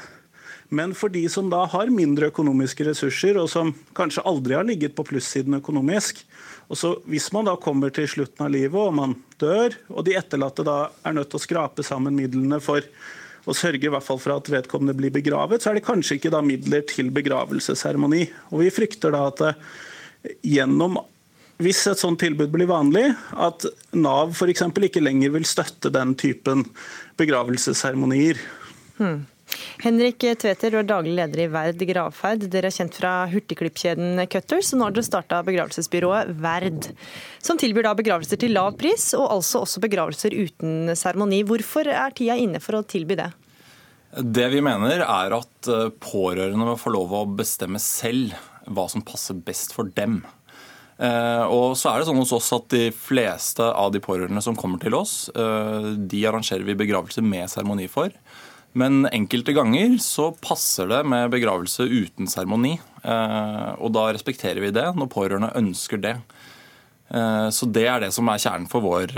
Men for de som da har mindre økonomiske ressurser, og som kanskje aldri har ligget på plussiden økonomisk, og så Hvis man da kommer til slutten av livet og man dør, og de etterlatte da er nødt til å skrape sammen midlene for å sørge i hvert fall for at vedkommende blir begravet, så er det kanskje ikke da midler til begravelsesseremoni. Og Vi frykter da at eh, gjennom hvis et sånt tilbud blir vanlig, at Nav f.eks. ikke lenger vil støtte den typen begravelsesseremonier. Hmm. Henrik Tveter, du er daglig leder i Verd gravferd. Dere er kjent fra hurtigklippkjeden Cutters, og nå har dere starta begravelsesbyrået Verd. Som tilbyr da begravelser til lav pris, og altså også begravelser uten seremoni. Hvorfor er tida inne for å tilby det? Det vi mener er at eh, pårørende må få lov å bestemme selv hva som passer best for dem. Eh, og så er det sånn hos oss at De fleste av de pårørende som kommer til oss, eh, de arrangerer vi begravelse med seremoni for. Men enkelte ganger så passer det med begravelse uten seremoni. Eh, og da respekterer vi det når pårørende ønsker det. Så det er det som er kjernen for vår,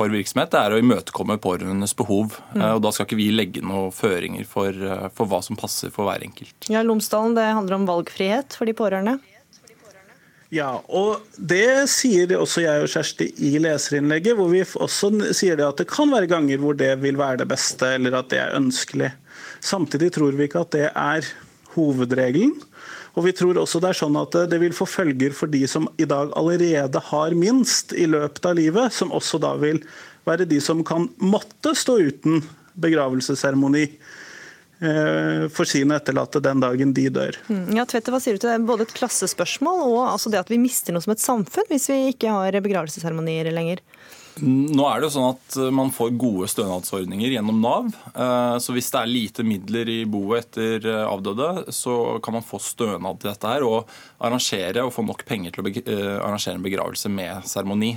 vår virksomhet. Det er å imøtekomme pårørendes behov. Mm. Og da skal ikke vi legge noen føringer for, for hva som passer for hver enkelt. Ja, Lomsdalen, det handler om valgfrihet for de pårørende? Ja, og det sier også jeg og Kjersti i leserinnlegget, hvor vi også sier det at det kan være ganger hvor det vil være det beste, eller at det er ønskelig. Samtidig tror vi ikke at det er hovedregelen. Og vi tror også det er sånn at det vil få følger for de som i dag allerede har minst i løpet av livet, som også da vil være de som kan måtte stå uten begravelsesseremoni Eh, for sine etterlatte den dagen de dør. Mm. Ja, Tvette, hva sier du til det? Både et klassespørsmål og altså det at vi mister noe som et samfunn hvis vi ikke har begravelsesseremonier lenger? Nå er det jo sånn at Man får gode stønadsordninger gjennom Nav. Eh, så Hvis det er lite midler i boet etter eh, avdøde, så kan man få stønad til dette her og arrangere og få nok penger til å arrangere en begravelse med seremoni.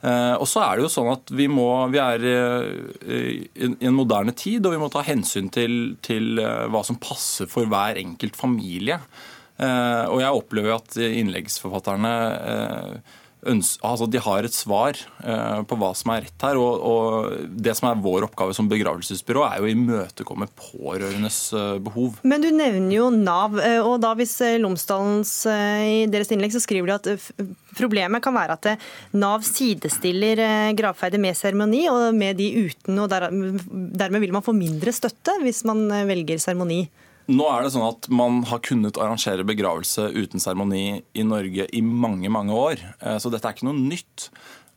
Eh, og så er det jo sånn at vi, må, vi er eh, i en moderne tid, og vi må ta hensyn til, til eh, hva som passer for hver enkelt familie. Og jeg opplever at innleggsforfatterne altså de har et svar uh, på hva som er rett her. Og, og, Det som er vår oppgave som begravelsesbyrå, er jo å imøtekomme pårørendes uh, behov. Men du nevner jo Nav. Uh, og da Hvis Lomsdalens i deres innlegg så skriver de at problemet kan være at Nav sidestiller gravferder med seremoni og med de uten. og der, Dermed vil man få mindre støtte hvis man velger seremoni. Nå er det sånn at Man har kunnet arrangere begravelse uten seremoni i Norge i mange mange år. Eh, så dette er ikke noe nytt.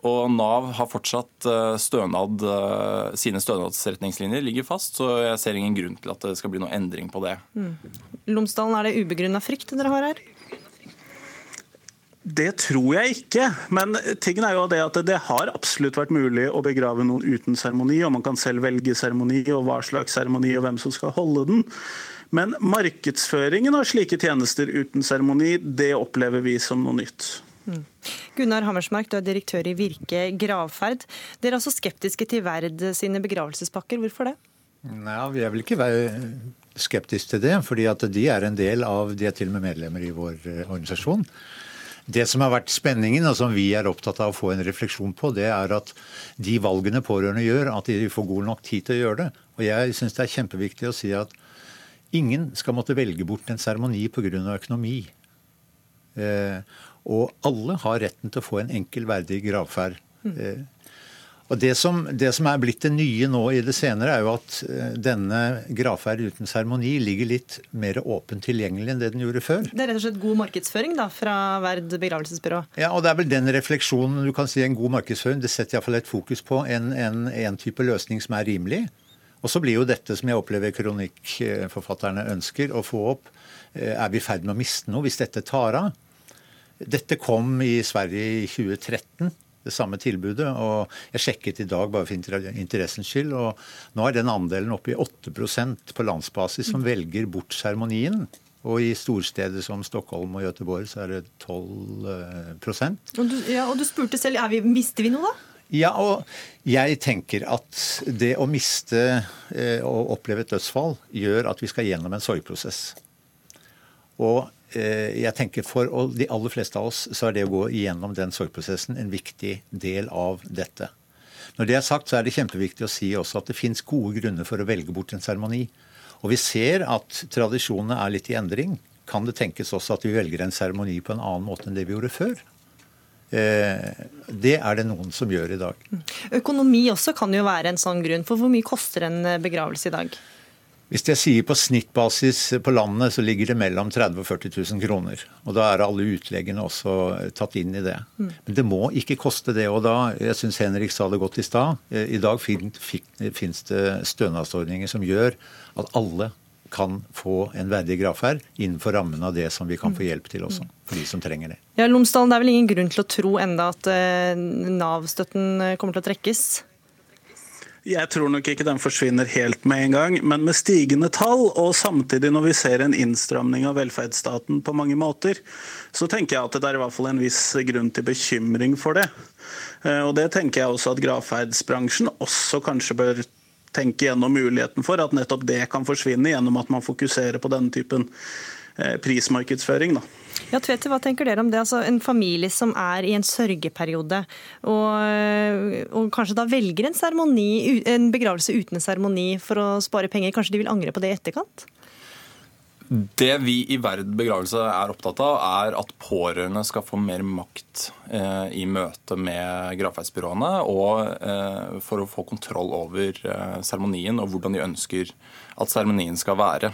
Og Nav har fortsatt stønad, sine stønadsretningslinjer ligger fast, så jeg ser ingen grunn til at det skal bli noe endring på det. Mm. Lomsdalen, er det ubegrunna frykt dere har her? Det tror jeg ikke. Men tingen er jo det at det har absolutt vært mulig å begrave noen uten seremoni, og man kan selv velge seremoni og hva slags seremoni og hvem som skal holde den. Men markedsføringen av slike tjenester uten seremoni, det opplever vi som noe nytt. Mm. Gunnar Hammersmark, du er direktør i Virke gravferd. Dere er altså skeptiske til Verd sine begravelsespakker. Hvorfor det? Nei, Vi er vel ikke skeptiske til det, fordi at de er en del av De er til og med medlemmer i vår eh, organisasjon. Det som har vært spenningen, og som vi er opptatt av å få en refleksjon på, det er at de valgene pårørende gjør, at de får god nok tid til å gjøre det. Og jeg syns det er kjempeviktig å si at ingen skal måtte velge bort en seremoni pga. økonomi. Eh, og alle har retten til å få en enkel, verdig gravferd. Mm. Eh, og det som, det som, er blitt det nye nå i det senere, er jo at eh, denne gravferd uten seremoni ligger litt mer åpent tilgjengelig enn det den gjorde før. Det er rett og slett god markedsføring da, fra Verd begravelsesbyrå? Ja, og det er vel den refleksjonen du kan si en god markedsføring. Det setter iallfall et fokus på en, en, en type løsning som er rimelig. Og så blir jo dette som jeg opplever kronikkforfatterne ønsker å få opp, eh, er vi i ferd med å miste noe hvis dette tar av? Dette kom i Sverige i 2013 det samme tilbudet. og Jeg sjekket i dag bare for interessens skyld, og nå er den andelen oppe i 8% på landsbasis som velger bort seremonien. Og i storsteder som Stockholm og Göteborg så er det 12 og du, ja, og du spurte selv, vi, mister vi noe da? Ja, og jeg tenker at det å miste eh, og oppleve et dødsfall gjør at vi skal gjennom en sorgprosess. Og Eh, jeg tenker For de aller fleste av oss så er det å gå igjennom den sorgprosessen en viktig del av dette. Når det er sagt, så er det kjempeviktig å si også at det fins gode grunner for å velge bort en seremoni. Og vi ser at tradisjonene er litt i endring. Kan det tenkes også at vi velger en seremoni på en annen måte enn det vi gjorde før? Eh, det er det noen som gjør i dag. Økonomi også kan jo være en sånn grunn. For hvor mye koster en begravelse i dag? Hvis jeg sier på snittbasis på landet, så ligger det mellom 30 000 og 40 000 kroner. Og da er alle utleggene også tatt inn i det. Mm. Men det må ikke koste det. Og da, jeg syns Henrik sa det godt i stad, eh, i dag finnes det stønadsordninger som gjør at alle kan få en verdig gravferd innenfor rammen av det som vi kan få mm. hjelp til også, for de som trenger det. Ja, Lomsdalen, det er vel ingen grunn til å tro enda at eh, Nav-støtten kommer til å trekkes? Jeg tror nok ikke den forsvinner helt med en gang, men med stigende tall, og samtidig når vi ser en innstramning av velferdsstaten på mange måter, så tenker jeg at det er i hvert fall en viss grunn til bekymring for det. Eh, og det tenker jeg også at gravferdsbransjen også kanskje bør tenke gjennom muligheten for, at nettopp det kan forsvinne gjennom at man fokuserer på denne typen eh, prismarkedsføring. da. Ja, Tvete, hva tenker dere om det? Altså, en familie som er i en sørgeperiode, og, og kanskje da velger en, seremoni, en begravelse uten en seremoni for å spare penger. Kanskje de vil angre på det i etterkant? Det vi i Verd begravelse er opptatt av, er at pårørende skal få mer makt eh, i møte med gravferdsbyråene, og eh, for å få kontroll over eh, seremonien og hvordan de ønsker at seremonien skal være.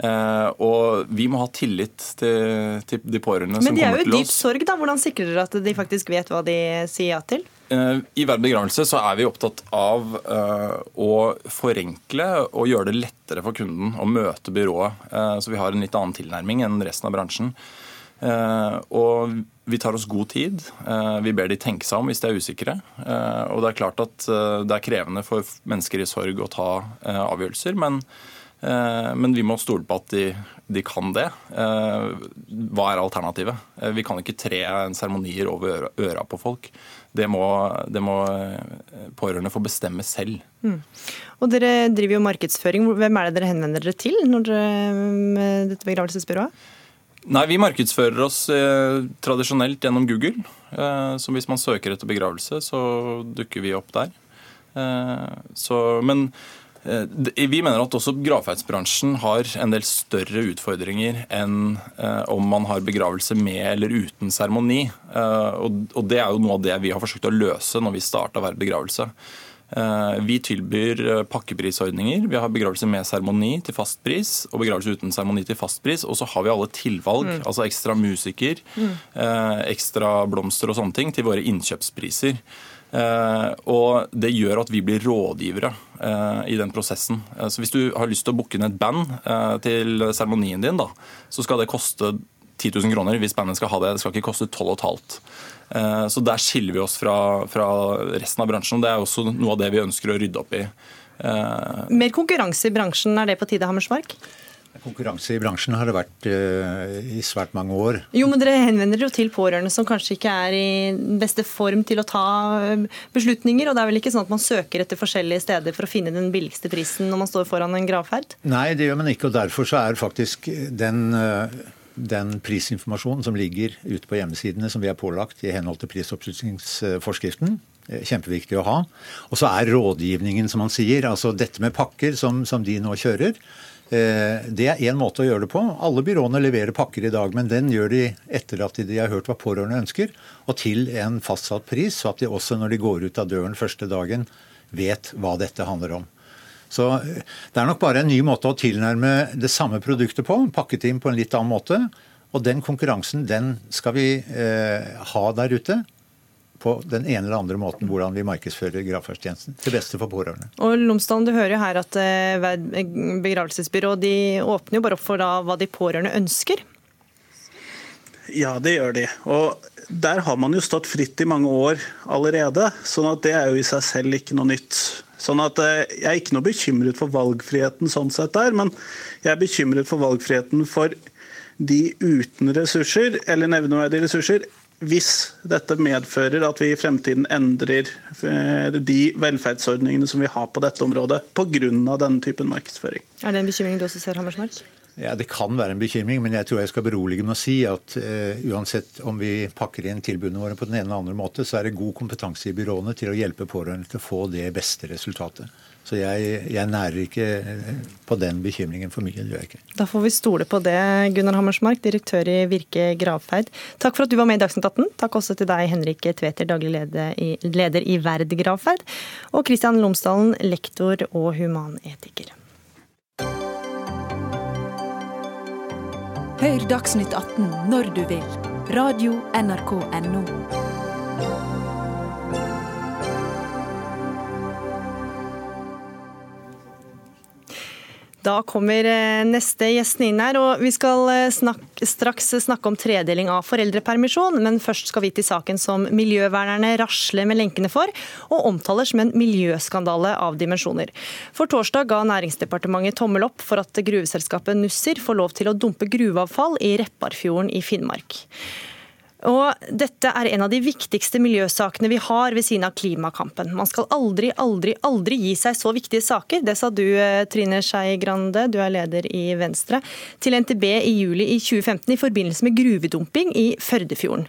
Uh, og vi må ha tillit til, til de pårørende som kommer til oss. Men de er jo i dyp sorg, da. Hvordan sikrer dere at de faktisk vet hva de sier ja til? Uh, I hver begravelse så er vi opptatt av uh, å forenkle og gjøre det lettere for kunden å møte byrået. så vi har en litt annen tilnærming enn resten av bransjen. og vi tar oss god tid. Vi ber de tenke seg om hvis de er usikre. Og det er klart at det er krevende for mennesker i sorg å ta avgjørelser. men Eh, men vi må stole på at de, de, kan det. Eh, hva er alternativet? Eh, vi kan ikke tre seremonier over øra på folk. Det må, det må pårørende få bestemme selv. Mm. Og Dere driver jo markedsføring. Hvem er det dere henvender dere til når dere, dette begravelsesbyrået? Nei, Vi markedsfører oss eh, tradisjonelt gjennom Google. Eh, så hvis man søker etter begravelse, så dukker vi opp der. Eh, så, men Eh, vi mener at også gravferdsbransjen har en del større utfordringer enn eh, om man har begravelse med eller uten seremoni. Eh, og det er jo noe av det vi har forsøkt å løse når vi starta Hver begravelse. Vi tilbyr pakkeprisordninger. Vi har begravelse med seremoni til fast pris og begravelse uten seremoni til fast pris. Og så har vi alle tilvalg, mm. altså ekstra musiker, mm. ekstra blomster og sånne ting til våre innkjøpspriser. Uh, og det gjør at vi blir rådgivere uh, i den prosessen. Uh, så Hvis du har lyst til å booke inn et band til seremonien din, da, så skal det koste 10 000 kroner hvis bandet skal ha det. Det skal ikke koste 12 500. Så der skiller vi oss fra, fra, resten av bransjen. og Det er også noe av det vi ønsker å rydde opp i. Mer konkurranse i bransjen, er det på tide, Hammersmark? Konkurranse i bransjen har det vært uh, i svært mange år. Jo, men Dere henvender jo til pårørende som kanskje ikke er i beste form til å ta eh, beslutninger. og Det er vel ikke sånn at man søker etter forskjellige steder for å finne den billigste prisen når man står foran en gravferd? Nei, det gjør man ikke. og Derfor så er faktisk den, uh, den prisinformasjonen som ligger ute på hjemmesidene som vi er pålagt i henhold til prisoppslutningsforskriften, kjempeviktig å ha. Og så er rådgivningen, som man sier, altså dette med pakker som, som de nå kjører Eh, det er én måte å gjøre det på. Alle byråene leverer pakker i dag, men den gjør de etter at de har hørt hva pårørende ønsker, og til en fastsatt pris, så at de også når de går ut av døren første dagen, vet hva dette handler om. Så eh, Det er nok bare en ny måte å tilnærme det samme produktet på, pakket inn på en litt annen måte. Og den konkurransen den skal vi eh, ha der ute på den ene eller andre måten hvordan vi markedsfører gravferdstjenesten. Til beste for pårørende. Og Lomsdalen, du hører jo her at eh, begravelsesbyrå de åpner jo bare opp for da, hva de pårørende ønsker. Ja, det gjør de. Og der har man jo stått fritt i mange år allerede. sånn at det er jo i seg selv ikke noe nytt. Sånn at eh, Jeg er ikke noe bekymret for valgfriheten sånn sett der, men jeg er bekymret for valgfriheten for de uten ressurser, eller nevneverdige ressurser, hvis dette medfører at vi i fremtiden endrer eh, de velferdsordningene som vi har på dette området pga. denne typen markedsføring. Er det en bekymring du også ser, Hammersmark? Ja, Det kan være en bekymring, men jeg tror jeg skal berolige med å si at uh, uansett om vi pakker inn tilbudene våre på den ene eller andre måte, så er det god kompetanse i byråene til å hjelpe pårørende til å få det beste resultatet. Så jeg, jeg, nærer ikke eh, på den bekymringen for mye. det gjør jeg ikke. Da får vi stole på det, Gunnar Hammersmark, direktør i Virke gravferd. Takk for at du var med i Dagsnytt 18. Takk også til deg, Henrik Tveter, daglig leder i, leder i Verd gravferd. Og Kristian Lomsdalen, lektor og humanetiker. Hør Dagsnytt 18 når du vil. Radio NRK Radio.nrk.no. Da kommer eh, neste gjesten inn her, og vi skal eh, snakke, straks snakke om tredeling av foreldrepermisjon. Men først skal vi til saken som miljøvernerne rasler med lenkene for, og omtaler som en miljøskandale av dimensjoner. For torsdag ga Næringsdepartementet tommel opp for at gruveselskapet Nussir får lov til å dumpe gruveavfall i Repparfjorden i Finnmark. Og dette er en av de viktigste miljøsakene vi har ved siden av klimakampen. Man skal aldri, aldri, aldri gi seg så viktige saker. Det sa du, eh, Trine Skei Grande, du er leder i Venstre, til NTB i juli i 2015 i forbindelse med gruvedumping i Førdefjorden.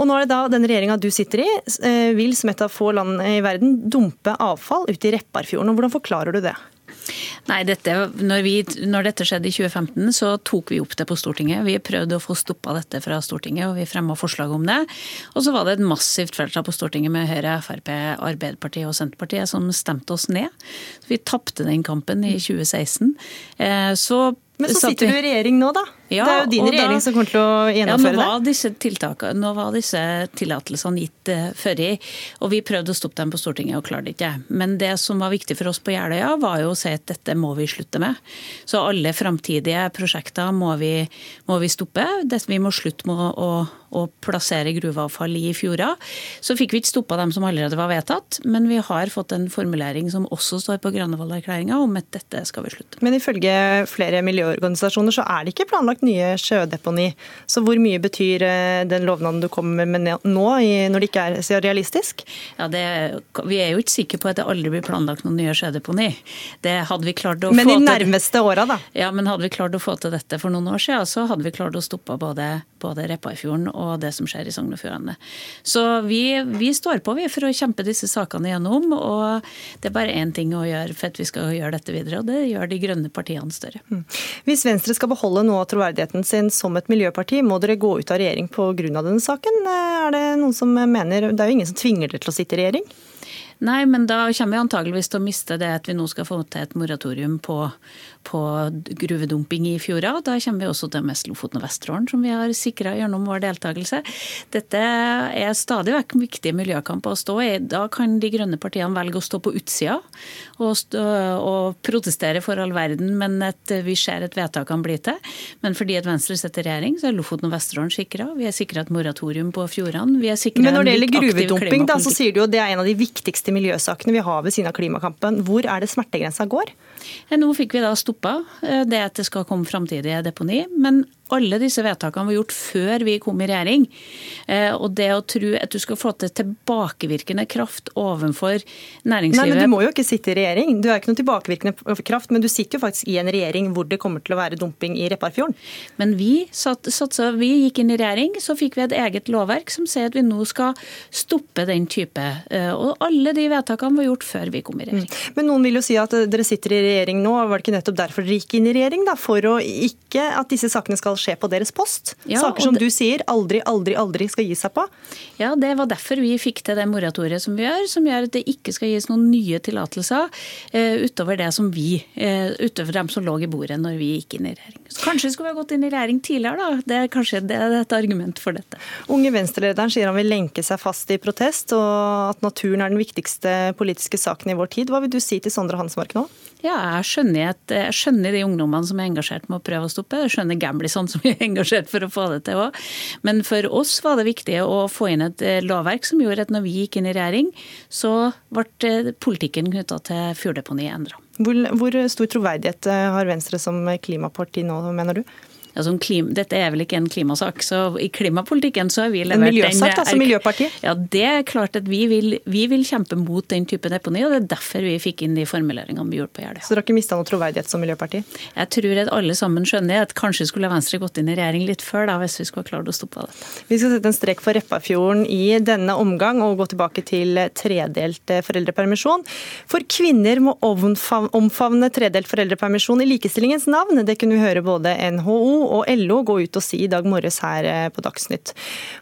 Og nå er det da den regjeringa du sitter i, eh, vil som et av få land i verden dumpe avfall ut i Repparfjorden. Og hvordan forklarer du det? Nei, dette, når, vi, når, dette skjedde i 2015, så tok vi opp det på Stortinget. Vi prøvde å få stoppa dette fra Stortinget, og vi fremma forslag om det. Og så var det et massivt flertall på Stortinget med Høyre, Frp, Arbeiderpartiet og Senterpartiet som stemte oss ned. Vi tapte den kampen i 2016. Eh, så men så sitter du i regjering nå, da. Ja, det er jo din regjering da, som kommer til å gjennomføre ja, nå var disse tiltakene, nå var disse tillatelsene gitt uh, før i, og vi prøvde å stoppe dem på Stortinget og klarte ikke. Men det som var viktig for oss på Jeløya, var jo å si at dette må vi slutte med. Så alle framtidige prosjekter må vi, må vi stoppe. Det, vi må slutte med å, å, plassere gruveavfall i fjorda. Så fikk vi ikke stoppa dem som allerede var vedtatt, men vi har fått en formulering som også står på Granavolden-erklæringa om at dette skal vi slutte med. Men ifølge flere miljøorganisasjoner så er det ikke planlagt planlagt nye sjødeponi. Så hvor mye betyr eh, den lovnaden du kommer med nå, når det ikke er så realistisk? Ja, det, Vi er jo ikke sikre på at det aldri blir planlagt noen nye sjødeponi. Det hadde vi klart å men få de nærmeste åra, da? Ja, men hadde vi klart å få til dette for noen år siden, så hadde vi klart å stoppe både, både Repparfjorden og det som skjer i Sogn og Fjordane. Så vi, vi, står på vi for å kjempe disse sakene gjennom, og det er bare én ting å gjøre for at vi skal gjøre dette videre, og det gjør de grønne partiene større. Mm. Hvis Venstre skal beholde noe av troverdigheten troverdigheten sin som et miljøparti. Må dere gå ut av regjering pga. denne saken? Er det noen som mener Det er jo ingen som tvinger dere til å sitte i regjering? Nei, men da kommer vi antageligvis til å miste det at vi nå skal få til et moratorium på, på gruvedumping i fjorda. Da kommer vi også til mest Lofoten og Vesterålen, som vi har sikra gjennom vår deltakelse. Dette er stadig vekk viktige miljøkamper å stå i. Da kan de grønne partiene velge å stå på utsida og, stå, og protestere for all verden, men at vi ser at vedtakene kan bli til. Men fordi at Venstre sitter i regjering, så er Lofoten og Vesterålen sikra. Vi er sikra et moratorium på fjordene. Men når det gjelder gruvedumping, da, så sier du jo det er en av de viktigste miljøsakene vi har ved siden av klimakampen. Hvor er det smertegrensa går? Nå fikk vi da stoppa eh, det at det skal komme framtidige deponi. Men alle disse vedtakene var gjort før vi kom i regjering. Eh, og det å tro at du skal få til tilbakevirkende kraft overfor næringslivet Nei, men Du må jo ikke sitte i regjering. Du er ikke noen tilbakevirkende kraft, men du sitter jo faktisk i en regjering hvor det kommer til å være dumping i Repparfjorden. Men vi, satt, satsa, vi gikk inn i regjering, så fikk vi et eget lovverk som sier at vi nå skal stoppe den type. Eh, og alle de vedtakene var gjort før vi kom i regjering. Mm. Men noen vil jo si at dere sitter i regjering nå. Var det ikke nettopp derfor dere gikk inn i regjering? da, For å ikke at disse sakene skal skje på deres post. Ja, Saker som du sier aldri, aldri, aldri skal gi seg på. Ja, det var derfor vi fikk til det moratoriet som vi gjør, som gjør at det ikke skal gis noen nye tillatelser uh, utover det som vi, uh, utover dem som lå i bordet når vi gikk inn i regjering. Så kanskje vi skulle ha gått inn i regjering tidligere, da. Det er kanskje det er et argument for dette. Unge Venstre-lederen sier han vil lenke seg fast i protest, og at naturen er den viktigste politiske saken i vår tid. Hva vil du si til Sondre Hansmark nå? Ja, jeg skjønner, at, jeg skjønner, de ungdommene som er engasjert med å prøve å stoppe. Jeg skjønner gamblisene som er engasjert for å få det til òg. Men for oss var det viktig å få inn et eh, lovverk som gjorde at når vi gikk inn i regjering, så ble eh, politikken knytta til fjorddeponi endra. Hvor, hvor stor troverdighet eh, har Venstre som klimaparti nå, mener du? Altså, klima, dette er vel ikke en klimasak, så i klimapolitikken så har vi levert en miljøsak, den, altså Miljøpartiet? Ja, det er klart at vi vil, vi vil, kjempe mot den type deponi, og det er derfor vi fikk inn de formuleringene vi gjorde på Jeløya. Så dere har ikke mista noe troverdighet som miljøparti? Jeg tror at alle sammen skjønner at kanskje skulle Venstre gått inn i regjering litt før, da, hvis vi skulle ha klart å stoppe dette. Vi skal sette en strek for Repparfjorden i denne omgang og gå tilbake til tredelt eh, foreldrepermisjon. For kvinner må omfavne tredelt foreldrepermisjon i likestillingens navn. Det kunne vi høre både NHO og LO gå ut og si i dag morges her eh, på Dagsnytt.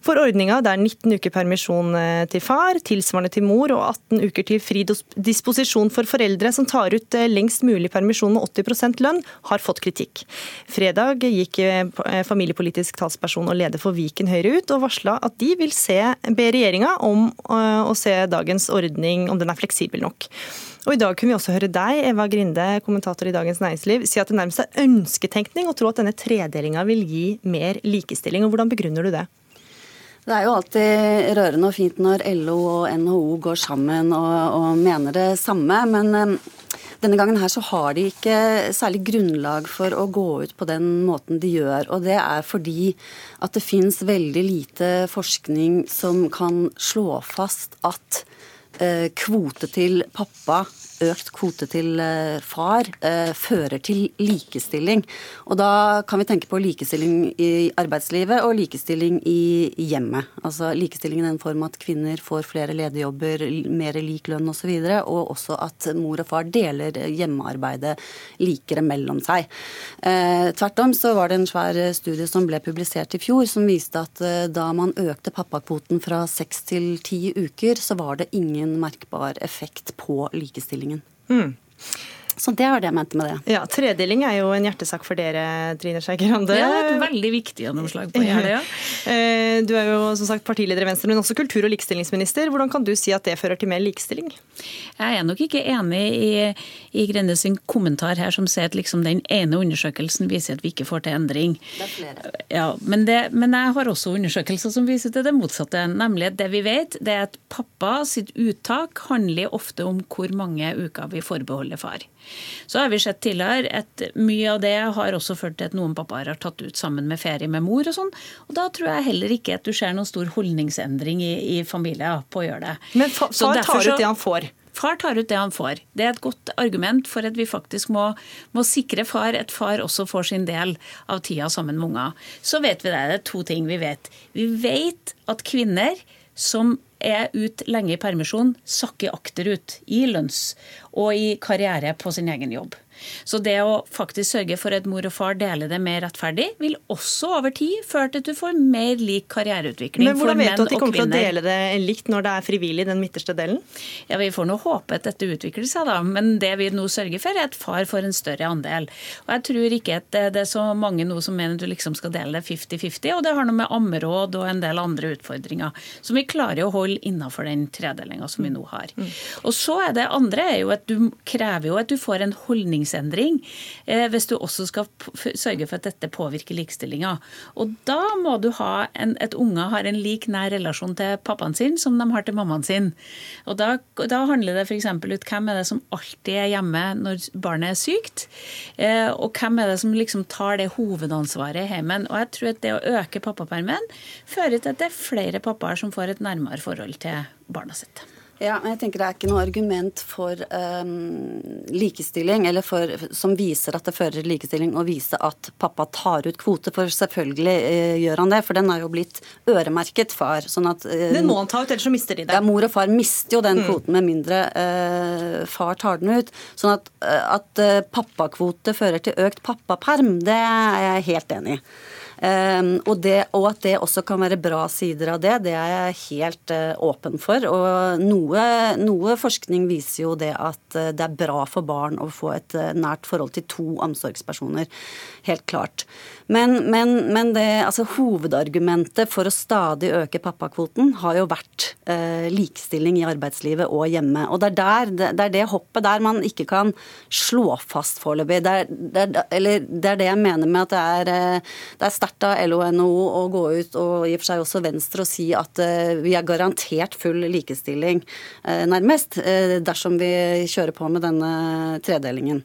For ordninga der 19 uker permisjon eh, til far, tilsvarende til mor og 18 uker til fri disposisjon for foreldre som tar ut eh, lengst mulig permisjon med 80% lønn, har fått kritikk. Fredag gikk familiepolitisk talsperson og leder for Viken Høyre ut og varsla at de vil be regjeringa om å se dagens ordning, om den er fleksibel nok. Og I dag kunne vi også høre deg, Eva Grinde, kommentator i Dagens Næringsliv, si at det nærmest er ønsketenkning å tro at denne tredelinga vil gi mer likestilling. og Hvordan begrunner du det? Det er jo alltid rørende og fint når LO og NHO går sammen og, og mener det samme. Men um, denne gangen her så har de ikke særlig grunnlag for å gå ut på den måten de gjør. Og det er fordi at det fins veldig lite forskning som kan slå fast at Eh, kvote til pappa økt kvote til eh, far eh, fører til likestilling. Og da kan vi tenke på likestilling i arbeidslivet og likestilling i hjemmet. Altså likestilling i den form at kvinner får flere lederjobber, mer lik lønn osv. Og, så og også at mor og far deler hjemmearbeidet likere mellom seg. Eh, tvert om så var det en svær studie som ble publisert i fjor, som viste at da man økte pappakvoten fra seks til ti uker, så var det ingen merkbar effekt på likestilling. 嗯。Så det var det jeg mente med det. Ja, Tredeling er jo en hjertesak for dere, Trine Skei Grande. Ja, et veldig viktig gjennomslag på Jeløya. Ja. du er jo som sagt partileder i Venstre, men også kultur- og likestillingsminister. Hvordan kan du si at det fører til mer likestilling? Jeg er nok ikke enig i, i Grende sin kommentar her, som sier at liksom den ene undersøkelsen viser at vi ikke får til endring. Det er flere. Ja, men, det, men jeg har også undersøkelser som viser til det motsatte. Nemlig at det vi vet, det er at pappa sitt uttak handler ofte om hvor mange uker vi forbeholder far. Så har vi sett tidligere at mye av det har også ført til at noen pappaer har tatt ut sammen med ferie med mor og sånn. Og da tror jeg heller ikke at du ser noen stor holdningsendring i, i familier på å gjøre det. Men far tar ut det han får? Far tar ut det han får. Det er et godt argument for at vi faktisk må, må sikre far at far også får sin del av tida sammen med unger. Så vet vi det. Det er to ting vi vet. Vi vet at kvinner som er ute lenge i permisjon, sakker akterut i lønns og i karriere på sin egen jobb. Så det å faktisk sørge for at mor og far deler det mer rettferdig, vil også over tid føre til at du får mer lik karriereutvikling for menn og kvinner. Men hvordan vet du at de kommer til å dele det likt når det er frivillig, den midterste delen? Ja, Vi får nå håpe at dette utvikler seg, da. Men det vi nå sørger for, er at far får en større andel. Og jeg tror ikke at det er så mange nå som mener at du liksom skal dele det 50-50, og det har noe med ammeråd og en del andre utfordringer som vi klarer å holde innafor den tredelinga som vi nå har. Og så er det andre er jo at du krever jo at du får en holdningsendring eh, hvis du også skal sørge for at dette påvirker likestillinga. Og da må du ha en, at unger har en lik nær relasjon til pappaen sin som de har til mammaen sin. Og da, da handler det f.eks. ut hvem er det som alltid er hjemme når barnet er sykt, eh, og hvem er det som liksom tar det hovedansvaret i heimen. Og jeg tror at det å øke pappapermen fører til at det er flere pappaer som får et nærmere forhold til barna sitt. Ja, men jeg tenker Det er ikke noe argument for um, likestilling, eller for, som viser at det fører til likestilling, å vise at pappa tar ut kvote. For selvfølgelig uh, gjør han det, for den er jo blitt øremerket far. sånn at... Uh, Den må han ta ut, ellers så mister de det. Ja, Mor og far mister jo den Mm. kvoten med mindre uh, far tar den ut. Sånn at, eh, at eh, pappakvote fører til økt pappaperm, det er jeg helt enig i. Um, og, det, og at det også kan være bra sider av det, det er jeg helt eh, åpen for. Og noe, noe forskning viser jo det at eh, det er bra for barn å få et eh, nært forhold til to omsorgspersoner. Helt klart. Men, men, men det, altså, hovedargumentet for å stadig øke pappakvoten har jo vært eh, likestilling i arbeidslivet og hjemme. Og det er, der, det, det er det hoppet der man ikke kan slå fast foreløpig. Det, det, er- det jeg mener med at det er, det er sterkt av LO og NHO å gå ut, og i og for seg også Venstre, og si at eh, vi er garantert full likestilling, eh, nærmest, eh, dersom vi kjører på med denne tredelingen.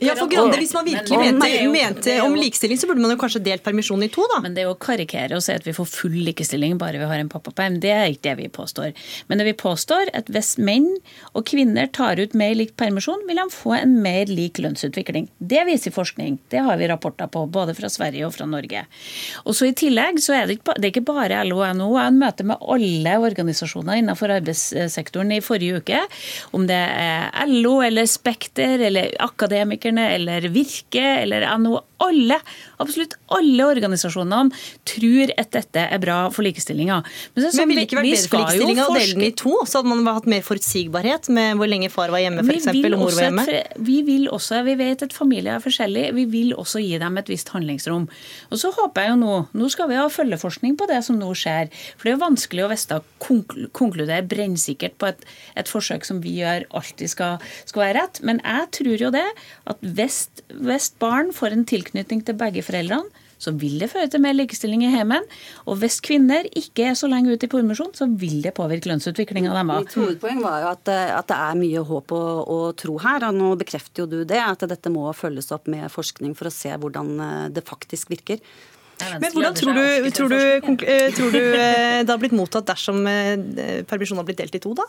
Ja, for Grande, Hvis man virkelig Men- mente, jo- mente er om likestilling, så burde man jo kanskje delt permisjonen i to, da. Men det er å karikere og si at vi får full likestilling bare vi har en pappaperm, det er ikke det vi påstår. Men det vi påstår, at hvis menn og kvinner tar ut mer lik permisjon, vil de få en mer lik lønnsutvikling. Det viser forskning. Det har vi rapporter på, både fra Sverige og fra Norge. Og så I tillegg så er det ikke, det er ikke bare LO og NHO. Jeg har møte med alle organisasjoner innenfor arbeidssektoren i forrige uke. Om det er LO eller Spekter eller Akademikerne eller Virke eller NHO. Alle, absolutt alle organisasjonene tror at dette er bra for likestillinga. Men, Men ville det ikke vært bedre for likestillinga å dele den i to? Så hadde man hatt mer forutsigbarhet med hvor lenge far var hjemme, f.eks., og mor var hjemme? et Vi vil også, vi vet at familier er forskjellige, vi vil også gi dem et visst handlingsrom. Og så håper jeg jo nå, nå skal vi ha følgeforskning på det som nå skjer. For det er jo vanskelig å vite, konkludere brennsikkert på et, et forsøk som vi gjør alltid skal, skal være rett. Men jeg tror jo det, at hvis barn får en tilknytning til begge foreldrene, så vil det føre til mer likestilling i heimen. Og hvis kvinner ikke er så lenge ute i permisjon, så vil det påvirke lønnsutviklinga deres. Mitt hovedpoeng var jo at, eh, at det er mye håp og, og tro her. Og nå bekrefter jo du det, at dette må følges opp med forskning for å se hvordan eh, det faktisk virker. Men hvordan tror du, tror du, eh, tror du eh, det har blitt mottatt dersom eh, permisjonen har blitt delt i to, da?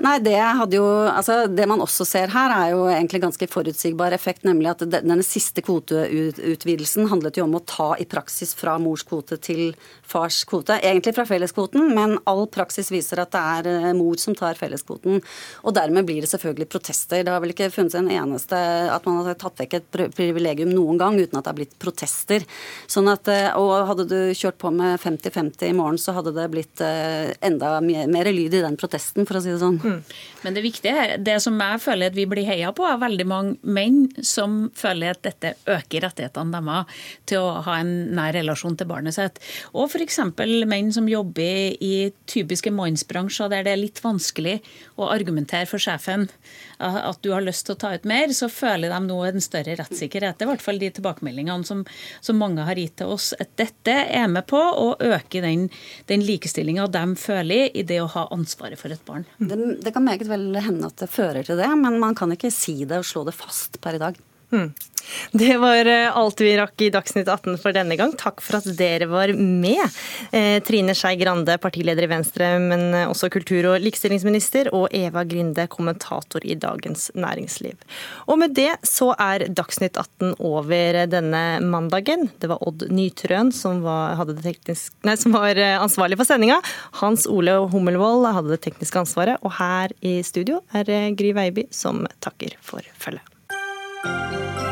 Nei, det, jo, altså det man også ser her, er jo egentlig ganske forutsigbar effekt. Nemlig at de- denne siste kvoteutvidelsen handlet jo om å ta i praksis fra mors kvote til fars kvote. Egentlig fra felleskvoten, men all praksis viser at det er eh, mor som tar felleskvoten. Og dermed blir det selvfølgelig protester. Det har vel ikke funnet en eneste at man har tatt vekk et privilegium noen gang uten at det har blitt protester. Sånn at, eh, og hadde du kjørt på med 50-50 i morgen, så hadde det blitt eh, enda mer lyd i den protesten, for å si det sånn. Men det viktige her, det som jeg føler at vi blir heia på, er veldig mange menn som føler at dette øker rettighetene deres til å ha en nær relasjon til barnet sitt. Og f.eks. menn som jobber i typiske mannsbransjer der det er litt vanskelig å argumentere for sjefen at du har lyst til å ta ut mer, så føler de nå en større rettssikkerhet. Det er i hvert fall de tilbakemeldingene som, som mange har gitt til oss. At dette er med på å øke den, den likestillinga de føler i det å ha ansvaret for et barn. Det, det kan meget vel hende at det fører til det, men man kan ikke si det og slå det fast per i dag. Mm. Det var eh, alt vi rakk i Dagsnytt 18 for denne gang. Takk for at dere var med. Eh, Trine Skei Grande, partileder i Venstre, men også kultur- og likestillingsminister, og Eva Grinde, kommentator i Dagens Næringsliv. Og med det så er Dagsnytt 18 over denne mandagen. Det var Odd Nytrøen som var, teknisk, nei, som var eh, ansvarlig for sendinga. Hans Ole Hummelvold hadde det tekniske ansvaret, og her i studio er Gry Veiby som takker for følget. Música